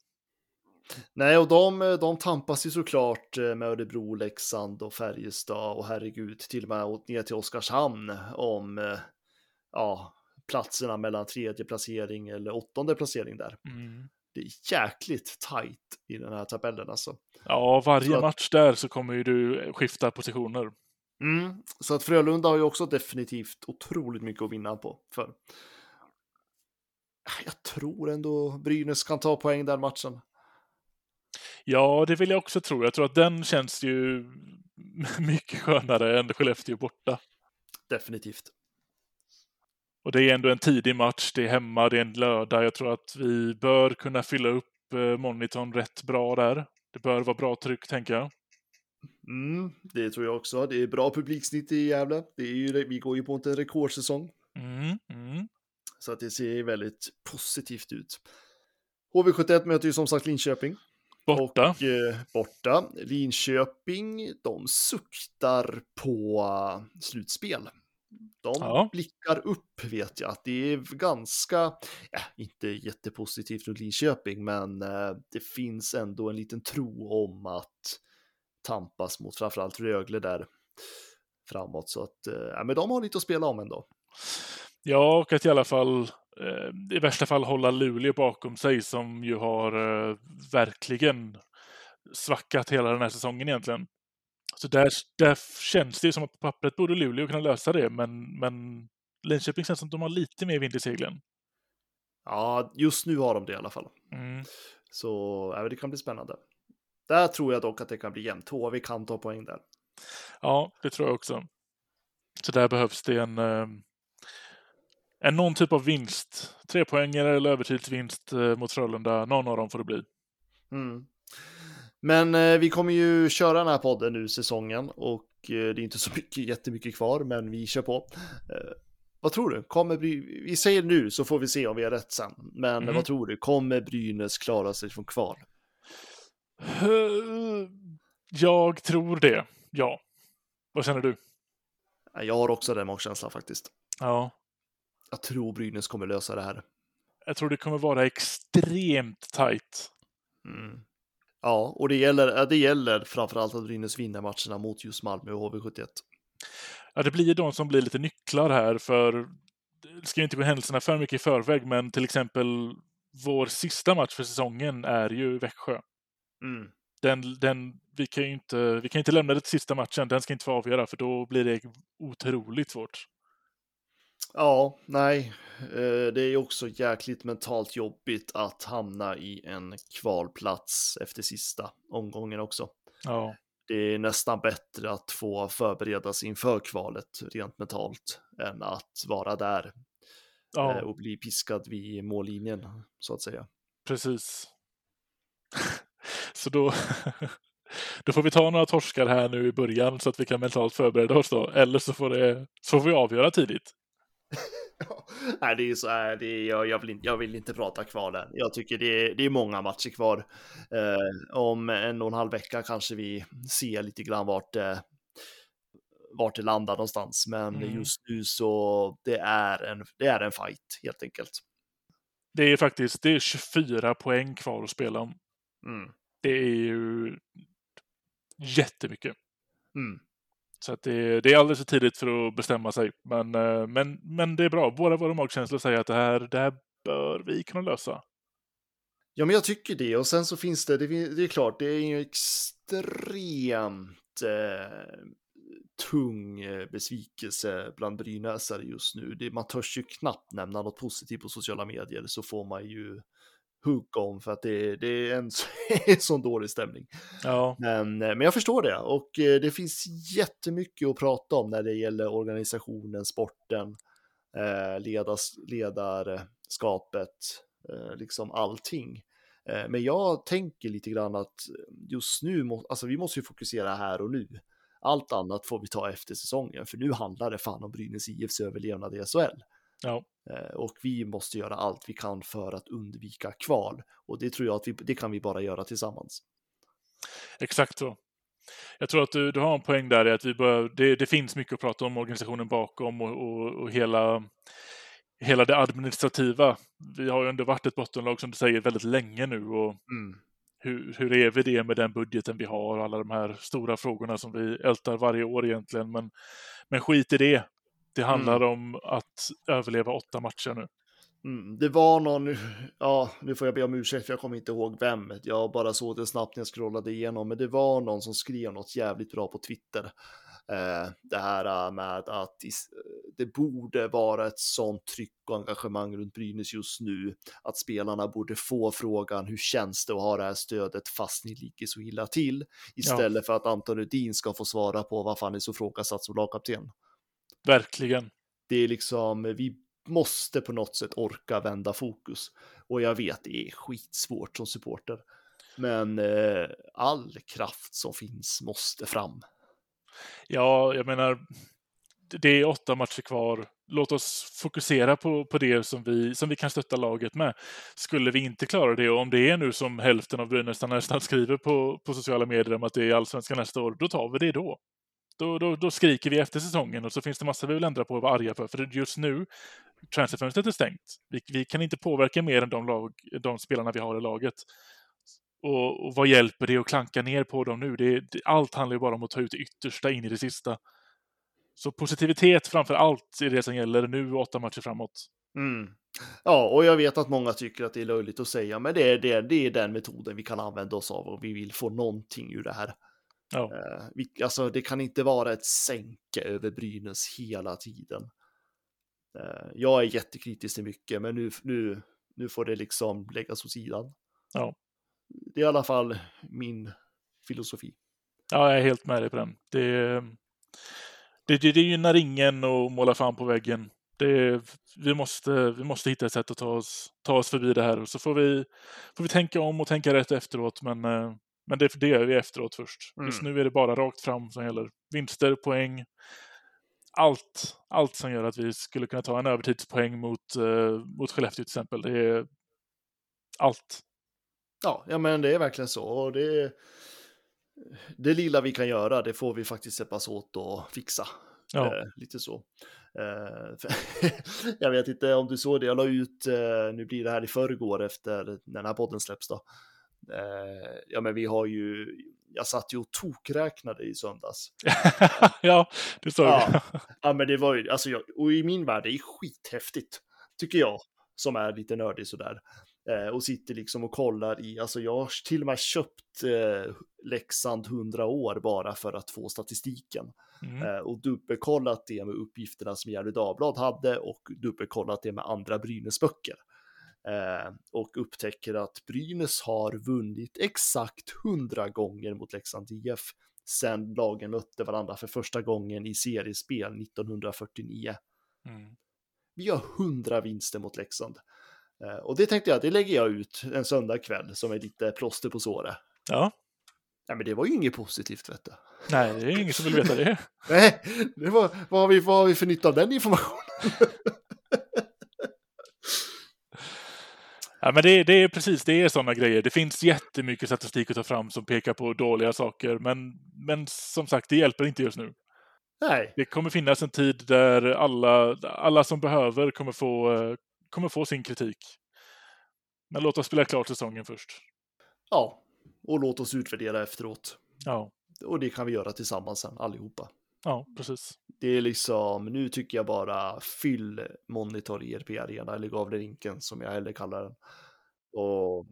Nej, och de, de tampas ju såklart eh, med Örebro, Leksand och Färjestad och herregud, till och med ner till Oskarshamn om eh, ja, platserna mellan tredje placering eller åttonde placering där. Mm. Det är jäkligt tajt i den här tabellen alltså. Ja, varje att... match där så kommer ju du skifta positioner. Mm, så att Frölunda har ju också definitivt otroligt mycket att vinna på. För jag tror ändå Brynäs kan ta poäng den matchen. Ja, det vill jag också tro. Jag tror att den känns ju mycket skönare än Skellefteå borta. Definitivt. Och det är ändå en tidig match, det är hemma, det är en lördag. Jag tror att vi bör kunna fylla upp eh, monitorn rätt bra där. Det bör vara bra tryck, tänker jag. Mm, det tror jag också. Det är bra publiksnitt i Gävle. Det är ju, vi går ju på en rekordsäsong. Mm, mm. Så att det ser väldigt positivt ut. HV71 möter ju som sagt Linköping. Borta. Och, eh, borta. Linköping, de suktar på uh, slutspel. De ja. blickar upp vet jag. Det är ganska, ja, inte jättepositivt runt Linköping, men uh, det finns ändå en liten tro om att tampas mot framförallt Rögle där framåt. Så att, ja, men de har lite att spela om ändå. Ja, och att i alla fall eh, i värsta fall hålla Luleå bakom sig som ju har eh, verkligen svackat hela den här säsongen egentligen. Så där, där känns det som att på pappret borde Luleå kunna lösa det, men, men Linköping känns som att de har lite mer vind i seglen. Ja, just nu har de det i alla fall. Mm. Så ja, det kan bli spännande. Där tror jag dock att det kan bli jämnt. HV kan ta poäng där. Ja, det tror jag också. Så där behövs det en, eh, en någon typ av vinst. Tre poängare eller övertidsvinst eh, mot Frölunda. Någon av dem får det bli. Mm. Men eh, vi kommer ju köra den här podden nu säsongen och eh, det är inte så mycket, jättemycket kvar, men vi kör på. Eh, vad tror du? Kommer Bry... Vi säger nu så får vi se om vi har rätt sen. Men Mm. vad tror du? Kommer Brynäs klara sig från kval? Jag tror det, ja. Vad känner du? Jag har också den magkänslan faktiskt. Ja, Jag tror Brynäs kommer lösa det här. jag tror det kommer vara extremt tajt. Mm. Ja, och det gäller, det gäller framförallt att Brynäs vinner matcherna mot just Malmö och HV71. Ja, det blir de som blir lite nycklar här för det ska ju inte gå händelserna för mycket i förväg, men till exempel vår sista match för säsongen är ju Växjö. Mm. Den, den, vi, kan ju inte, vi kan inte lämna det till sista matchen, den ska inte få avgöra för då blir det otroligt svårt. Ja, nej. Eh, Det är också jäkligt mentalt jobbigt att hamna i en kvalplats efter sista omgången också. Ja, Det är nästan bättre att få förberedas inför kvalet rent mentalt än att vara där eh, ja och bli piskad vid mållinjen så att säga. precis. Så då, då får vi ta några torskar här nu i början så att vi kan mentalt förbereda oss då. Eller så får, det, så får vi avgöra tidigt. Nej, det är så här, det är, jag, jag, vill inte, jag vill inte prata kvalen. Jag tycker det är, det är många matcher kvar. Eh, om en och en halv vecka kanske vi ser lite grann vart det, vart det landar någonstans. Men Mm. just nu så det är en, det är en fight helt enkelt. Det är faktiskt det är 24 poäng kvar att spela om. Mm. Det är ju jättemycket. Mm. Så att det, det är alldeles för tidigt för att bestämma sig. Men, eh, men, men det är bra. Båda våra magkänslor säger att det här, det här bör vi kunna lösa. Ja, men jag tycker det. Och sen så finns det, det, det är klart, det är ju extremt eh, tung eh, besvikelse bland brynäsare just nu. Det, man törs ju knappt nämna något positivt på sociala medier så får man ju hugg om för att det, det är en, så- en sån dålig stämning. Ja, Men, eh, men jag förstår det och eh, det finns jättemycket att prata om när det gäller organisationen, sporten, eh, ledas, ledarskapet, liksom allting. Men jag tänker lite grann att just nu, må, alltså vi måste ju fokusera här och nu. Allt annat får vi ta efter säsongen, för nu handlar det fan om Brynäs IFs överlevnad i SHL. Ja, Eh, Och vi måste göra allt vi kan för att undvika kval. Och det tror jag att vi, det kan vi bara göra tillsammans. exakt så. Jag tror att du, du har en poäng där i att vi bör, det, det finns mycket att prata om organisationen bakom och, och, och hela, hela det administrativa. Vi har ju ändå varit ett bottenlag som du säger väldigt länge nu och Mm. hur, hur är vi det med den budgeten vi har och alla de här stora frågorna som vi ältar varje år egentligen. Men, men skit i det. Det handlar om att överleva åtta matcher nu. Mm, det var någon, ja, nu får jag be om ursäkt för jag kommer inte ihåg vem. Jag bara såg det snabbt när jag scrollade igenom, men det var någon som skrev något jävligt bra på Twitter. Eh, det här eh, med att det borde vara ett sånt tryck och engagemang runt Brynäs just nu, att spelarna borde få frågan hur känns det att ha det här stödet fast ni ligger så illa till, istället för att Anton Rudin ska få svara på vad fan är så ifrågasatt som lagkapten. Verkligen. Det är liksom, vi måste på något sätt orka vända fokus. Och jag vet, det är skitsvårt som supporter. Men eh, all kraft som finns måste fram. Ja, jag menar, det är åtta matcher kvar. Låt oss fokusera på, på det som vi, som vi kan stötta laget med. Skulle vi inte klara det, och om det är nu som hälften av Brynäsarna nästan skriver på, på sociala medier om att det är allsvenskan nästa år, då tar vi det då. Då, då. då skriker vi efter säsongen och så finns det massor vi vill ändra på och vara arga för. För just nu, transferfönstret är stängt. Vi, vi kan inte påverka mer än de, lag, de spelarna vi har i laget. Och, och vad hjälper det att klanka ner på dem nu? Det, det, allt handlar ju bara om att ta ut det yttersta in i det sista. Så positivitet framför allt är det som gäller nu och åtta matcher framåt. Mm. Ja, och jag vet att många tycker att det är löjligt att säga, men det är, det, det är den metoden vi kan använda oss av och vi vill få någonting ur det här. Ja. Eh, vi, alltså, det kan inte vara ett sänke över Brynäs hela tiden. Eh, jag är jättekritisk till mycket, men nu, nu, nu får det liksom läggas åt sidan. Ja. Det är i alla fall min filosofi. Ja, jag är helt med dig på den. Det, det, det, det gynnar ingen att måla fan på väggen. Det, vi, måste, vi måste hitta ett sätt att ta oss, ta oss förbi det här. Och så får vi, får vi tänka om och tänka rätt efteråt. Men, eh, men det, det gör vi efteråt först. Just Mm. nu är det bara rakt fram som gäller. Vinster, poäng. Allt, allt som gör att vi skulle kunna ta en övertidspoäng mot, eh, mot Skellefteå till exempel. Det är allt. Ja, ja, men det är verkligen så. Och det, det lilla vi kan göra, det får vi faktiskt hjälpas åt och fixa. Ja. Eh, lite så. Eh, jag vet inte om du såg det, jag la ut, eh, nu blir det här i förrgår efter när den här podden släpps då. Eh, ja, men vi har ju, jag satt ju och tokräknade i söndags. ja, det såg Ja. Ja, men det var ju, alltså, jag, och i min värld, det är skithäftigt, tycker jag. som är lite nördig sådär. Eh, och sitter liksom och kollar i, alltså jag har till och med köpt eh, Leksand 100 år bara för att få statistiken. Mm. Eh, och dubbelkollat det med uppgifterna som Gefle Dagblad hade och dubbelkollat det med andra Brynäsböcker. Eh, och upptäcker att Brynäs har vunnit exakt 100 gånger mot Leksand IF sen lagen mötte varandra för första gången i seriespel 1949. Mm. Vi har 100 vinster mot Leksand. Eh, och det tänkte jag, det lägger jag ut en söndagkväll som är lite plåster på såret. Ja. Nej, men det var ju inget positivt, vet du. Nej, det är ingen som vill veta det. Nej, det var, vad, har vi, vad har vi för nytta av den informationen? Ja, men det, det är precis, det är sådana grejer. Det finns jättemycket statistik att ta fram som pekar på dåliga saker, men, men som sagt, det hjälper inte just nu. Nej. Det kommer finnas en tid där alla, alla som behöver kommer få, kommer få sin kritik. Men låt oss spela klart säsongen först. Ja, och låt oss utvärdera efteråt. Ja, Och det kan vi göra tillsammans sen, allihopa. Ja precis. Det är liksom, nu tycker jag bara fyll Monitor ERP Arena, eller Gavlerinken som jag hellre kallar den. Och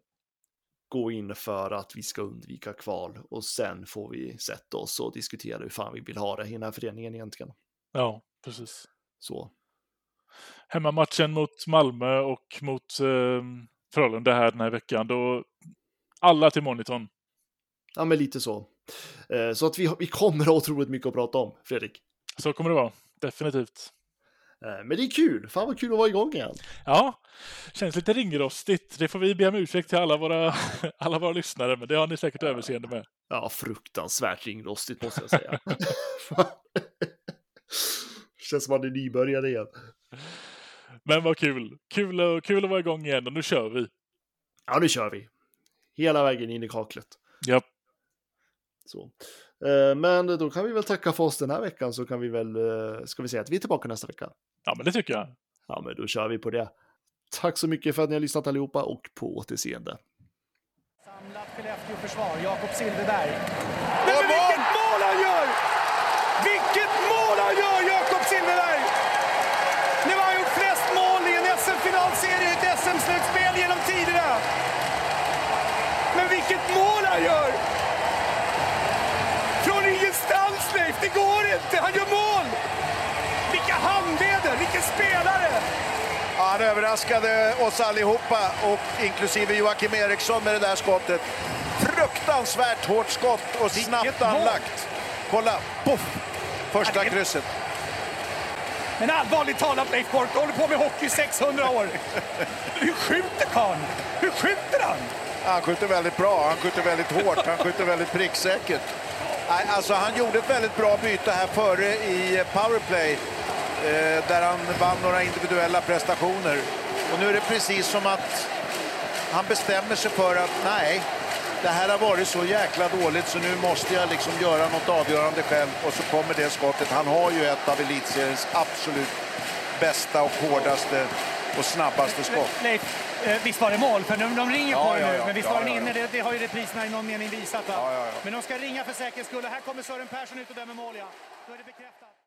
gå in för att vi ska undvika kval och sen får vi sätta oss och diskutera hur fan vi vill ha det i den här föreningen egentligen. Ja, precis. Så. Hemmamatchen mot Malmö och mot eh, Frölunda här den här veckan, då alla till monitorn. Ja, men lite så. Eh, Så att vi, vi kommer att ha otroligt mycket att prata om, Fredrik. Så kommer det vara, definitivt. Eh, Men det är kul, fan vad kul att vara igång igen. Ja, känns lite ringrostigt. Det får vi be om ursäkt till alla våra, alla våra lyssnare, men det har ni säkert överseende med. Ja, fruktansvärt ringrostigt måste jag säga. Känns som att det är nybörjare igen. Men vad kul. Kul, och- kul att vara igång igen och nu kör vi. Ja, nu kör vi. Hela vägen in i kaklet. Ja, Så. Eh, Men då kan vi väl tacka för oss den här veckan så kan vi väl, eh, ska vi säga att vi är tillbaka nästa vecka? ja men det tycker jag. Ja, men då kör vi på det. Tack så mycket för att ni har lyssnat allihopa och på återseende. Samlat Skellefteå-försvar, Jakob Silfverberg. Men vilket mål han gör! Vilket mål han gör, Jakob Silfverberg! Nu har han gjort flest mål i en SM-finalserie i ett SM-slutspel genom tiderna. Men vilket mål han gör! Från ingenstans, Leif! Det går inte! Han gör mål! Vilka handleder! Vilken spelare! Ja, han överraskade oss allihopa, och inklusive Joakim Eriksson med det där skottet. Fruktansvärt hårt skott och snabbt anlagt. Kolla, poff! Första krysset. Men allvarligt talat Leif Boork, du håller på med hockey i 600 år. Hur skjuter karln? Hur skjuter han? Han skjuter väldigt bra, han skjuter väldigt hårt, han skjuter väldigt pricksäkert. Nej, Alltså, han gjorde ett väldigt bra byte här före i powerplay eh, där han vann några individuella prestationer. Och nu är det precis som att han bestämmer sig för att nej, det här har varit så jäkla dåligt så nu måste jag liksom göra något avgörande själv och så kommer det skottet. Han har ju ett av elitseriens absolut bästa och hårdaste och snabbaste skott. Leif, eh, visst var det mål? För de, de ringer Ja, på det ja, nu. ja. Men visst var den inne? Det, det har ju repriserna i någon mening visat. Men de ska ringa för säkerhets skull. Och här kommer Sören Persson ut och dömer mål. Ja. Då är det bekräftat.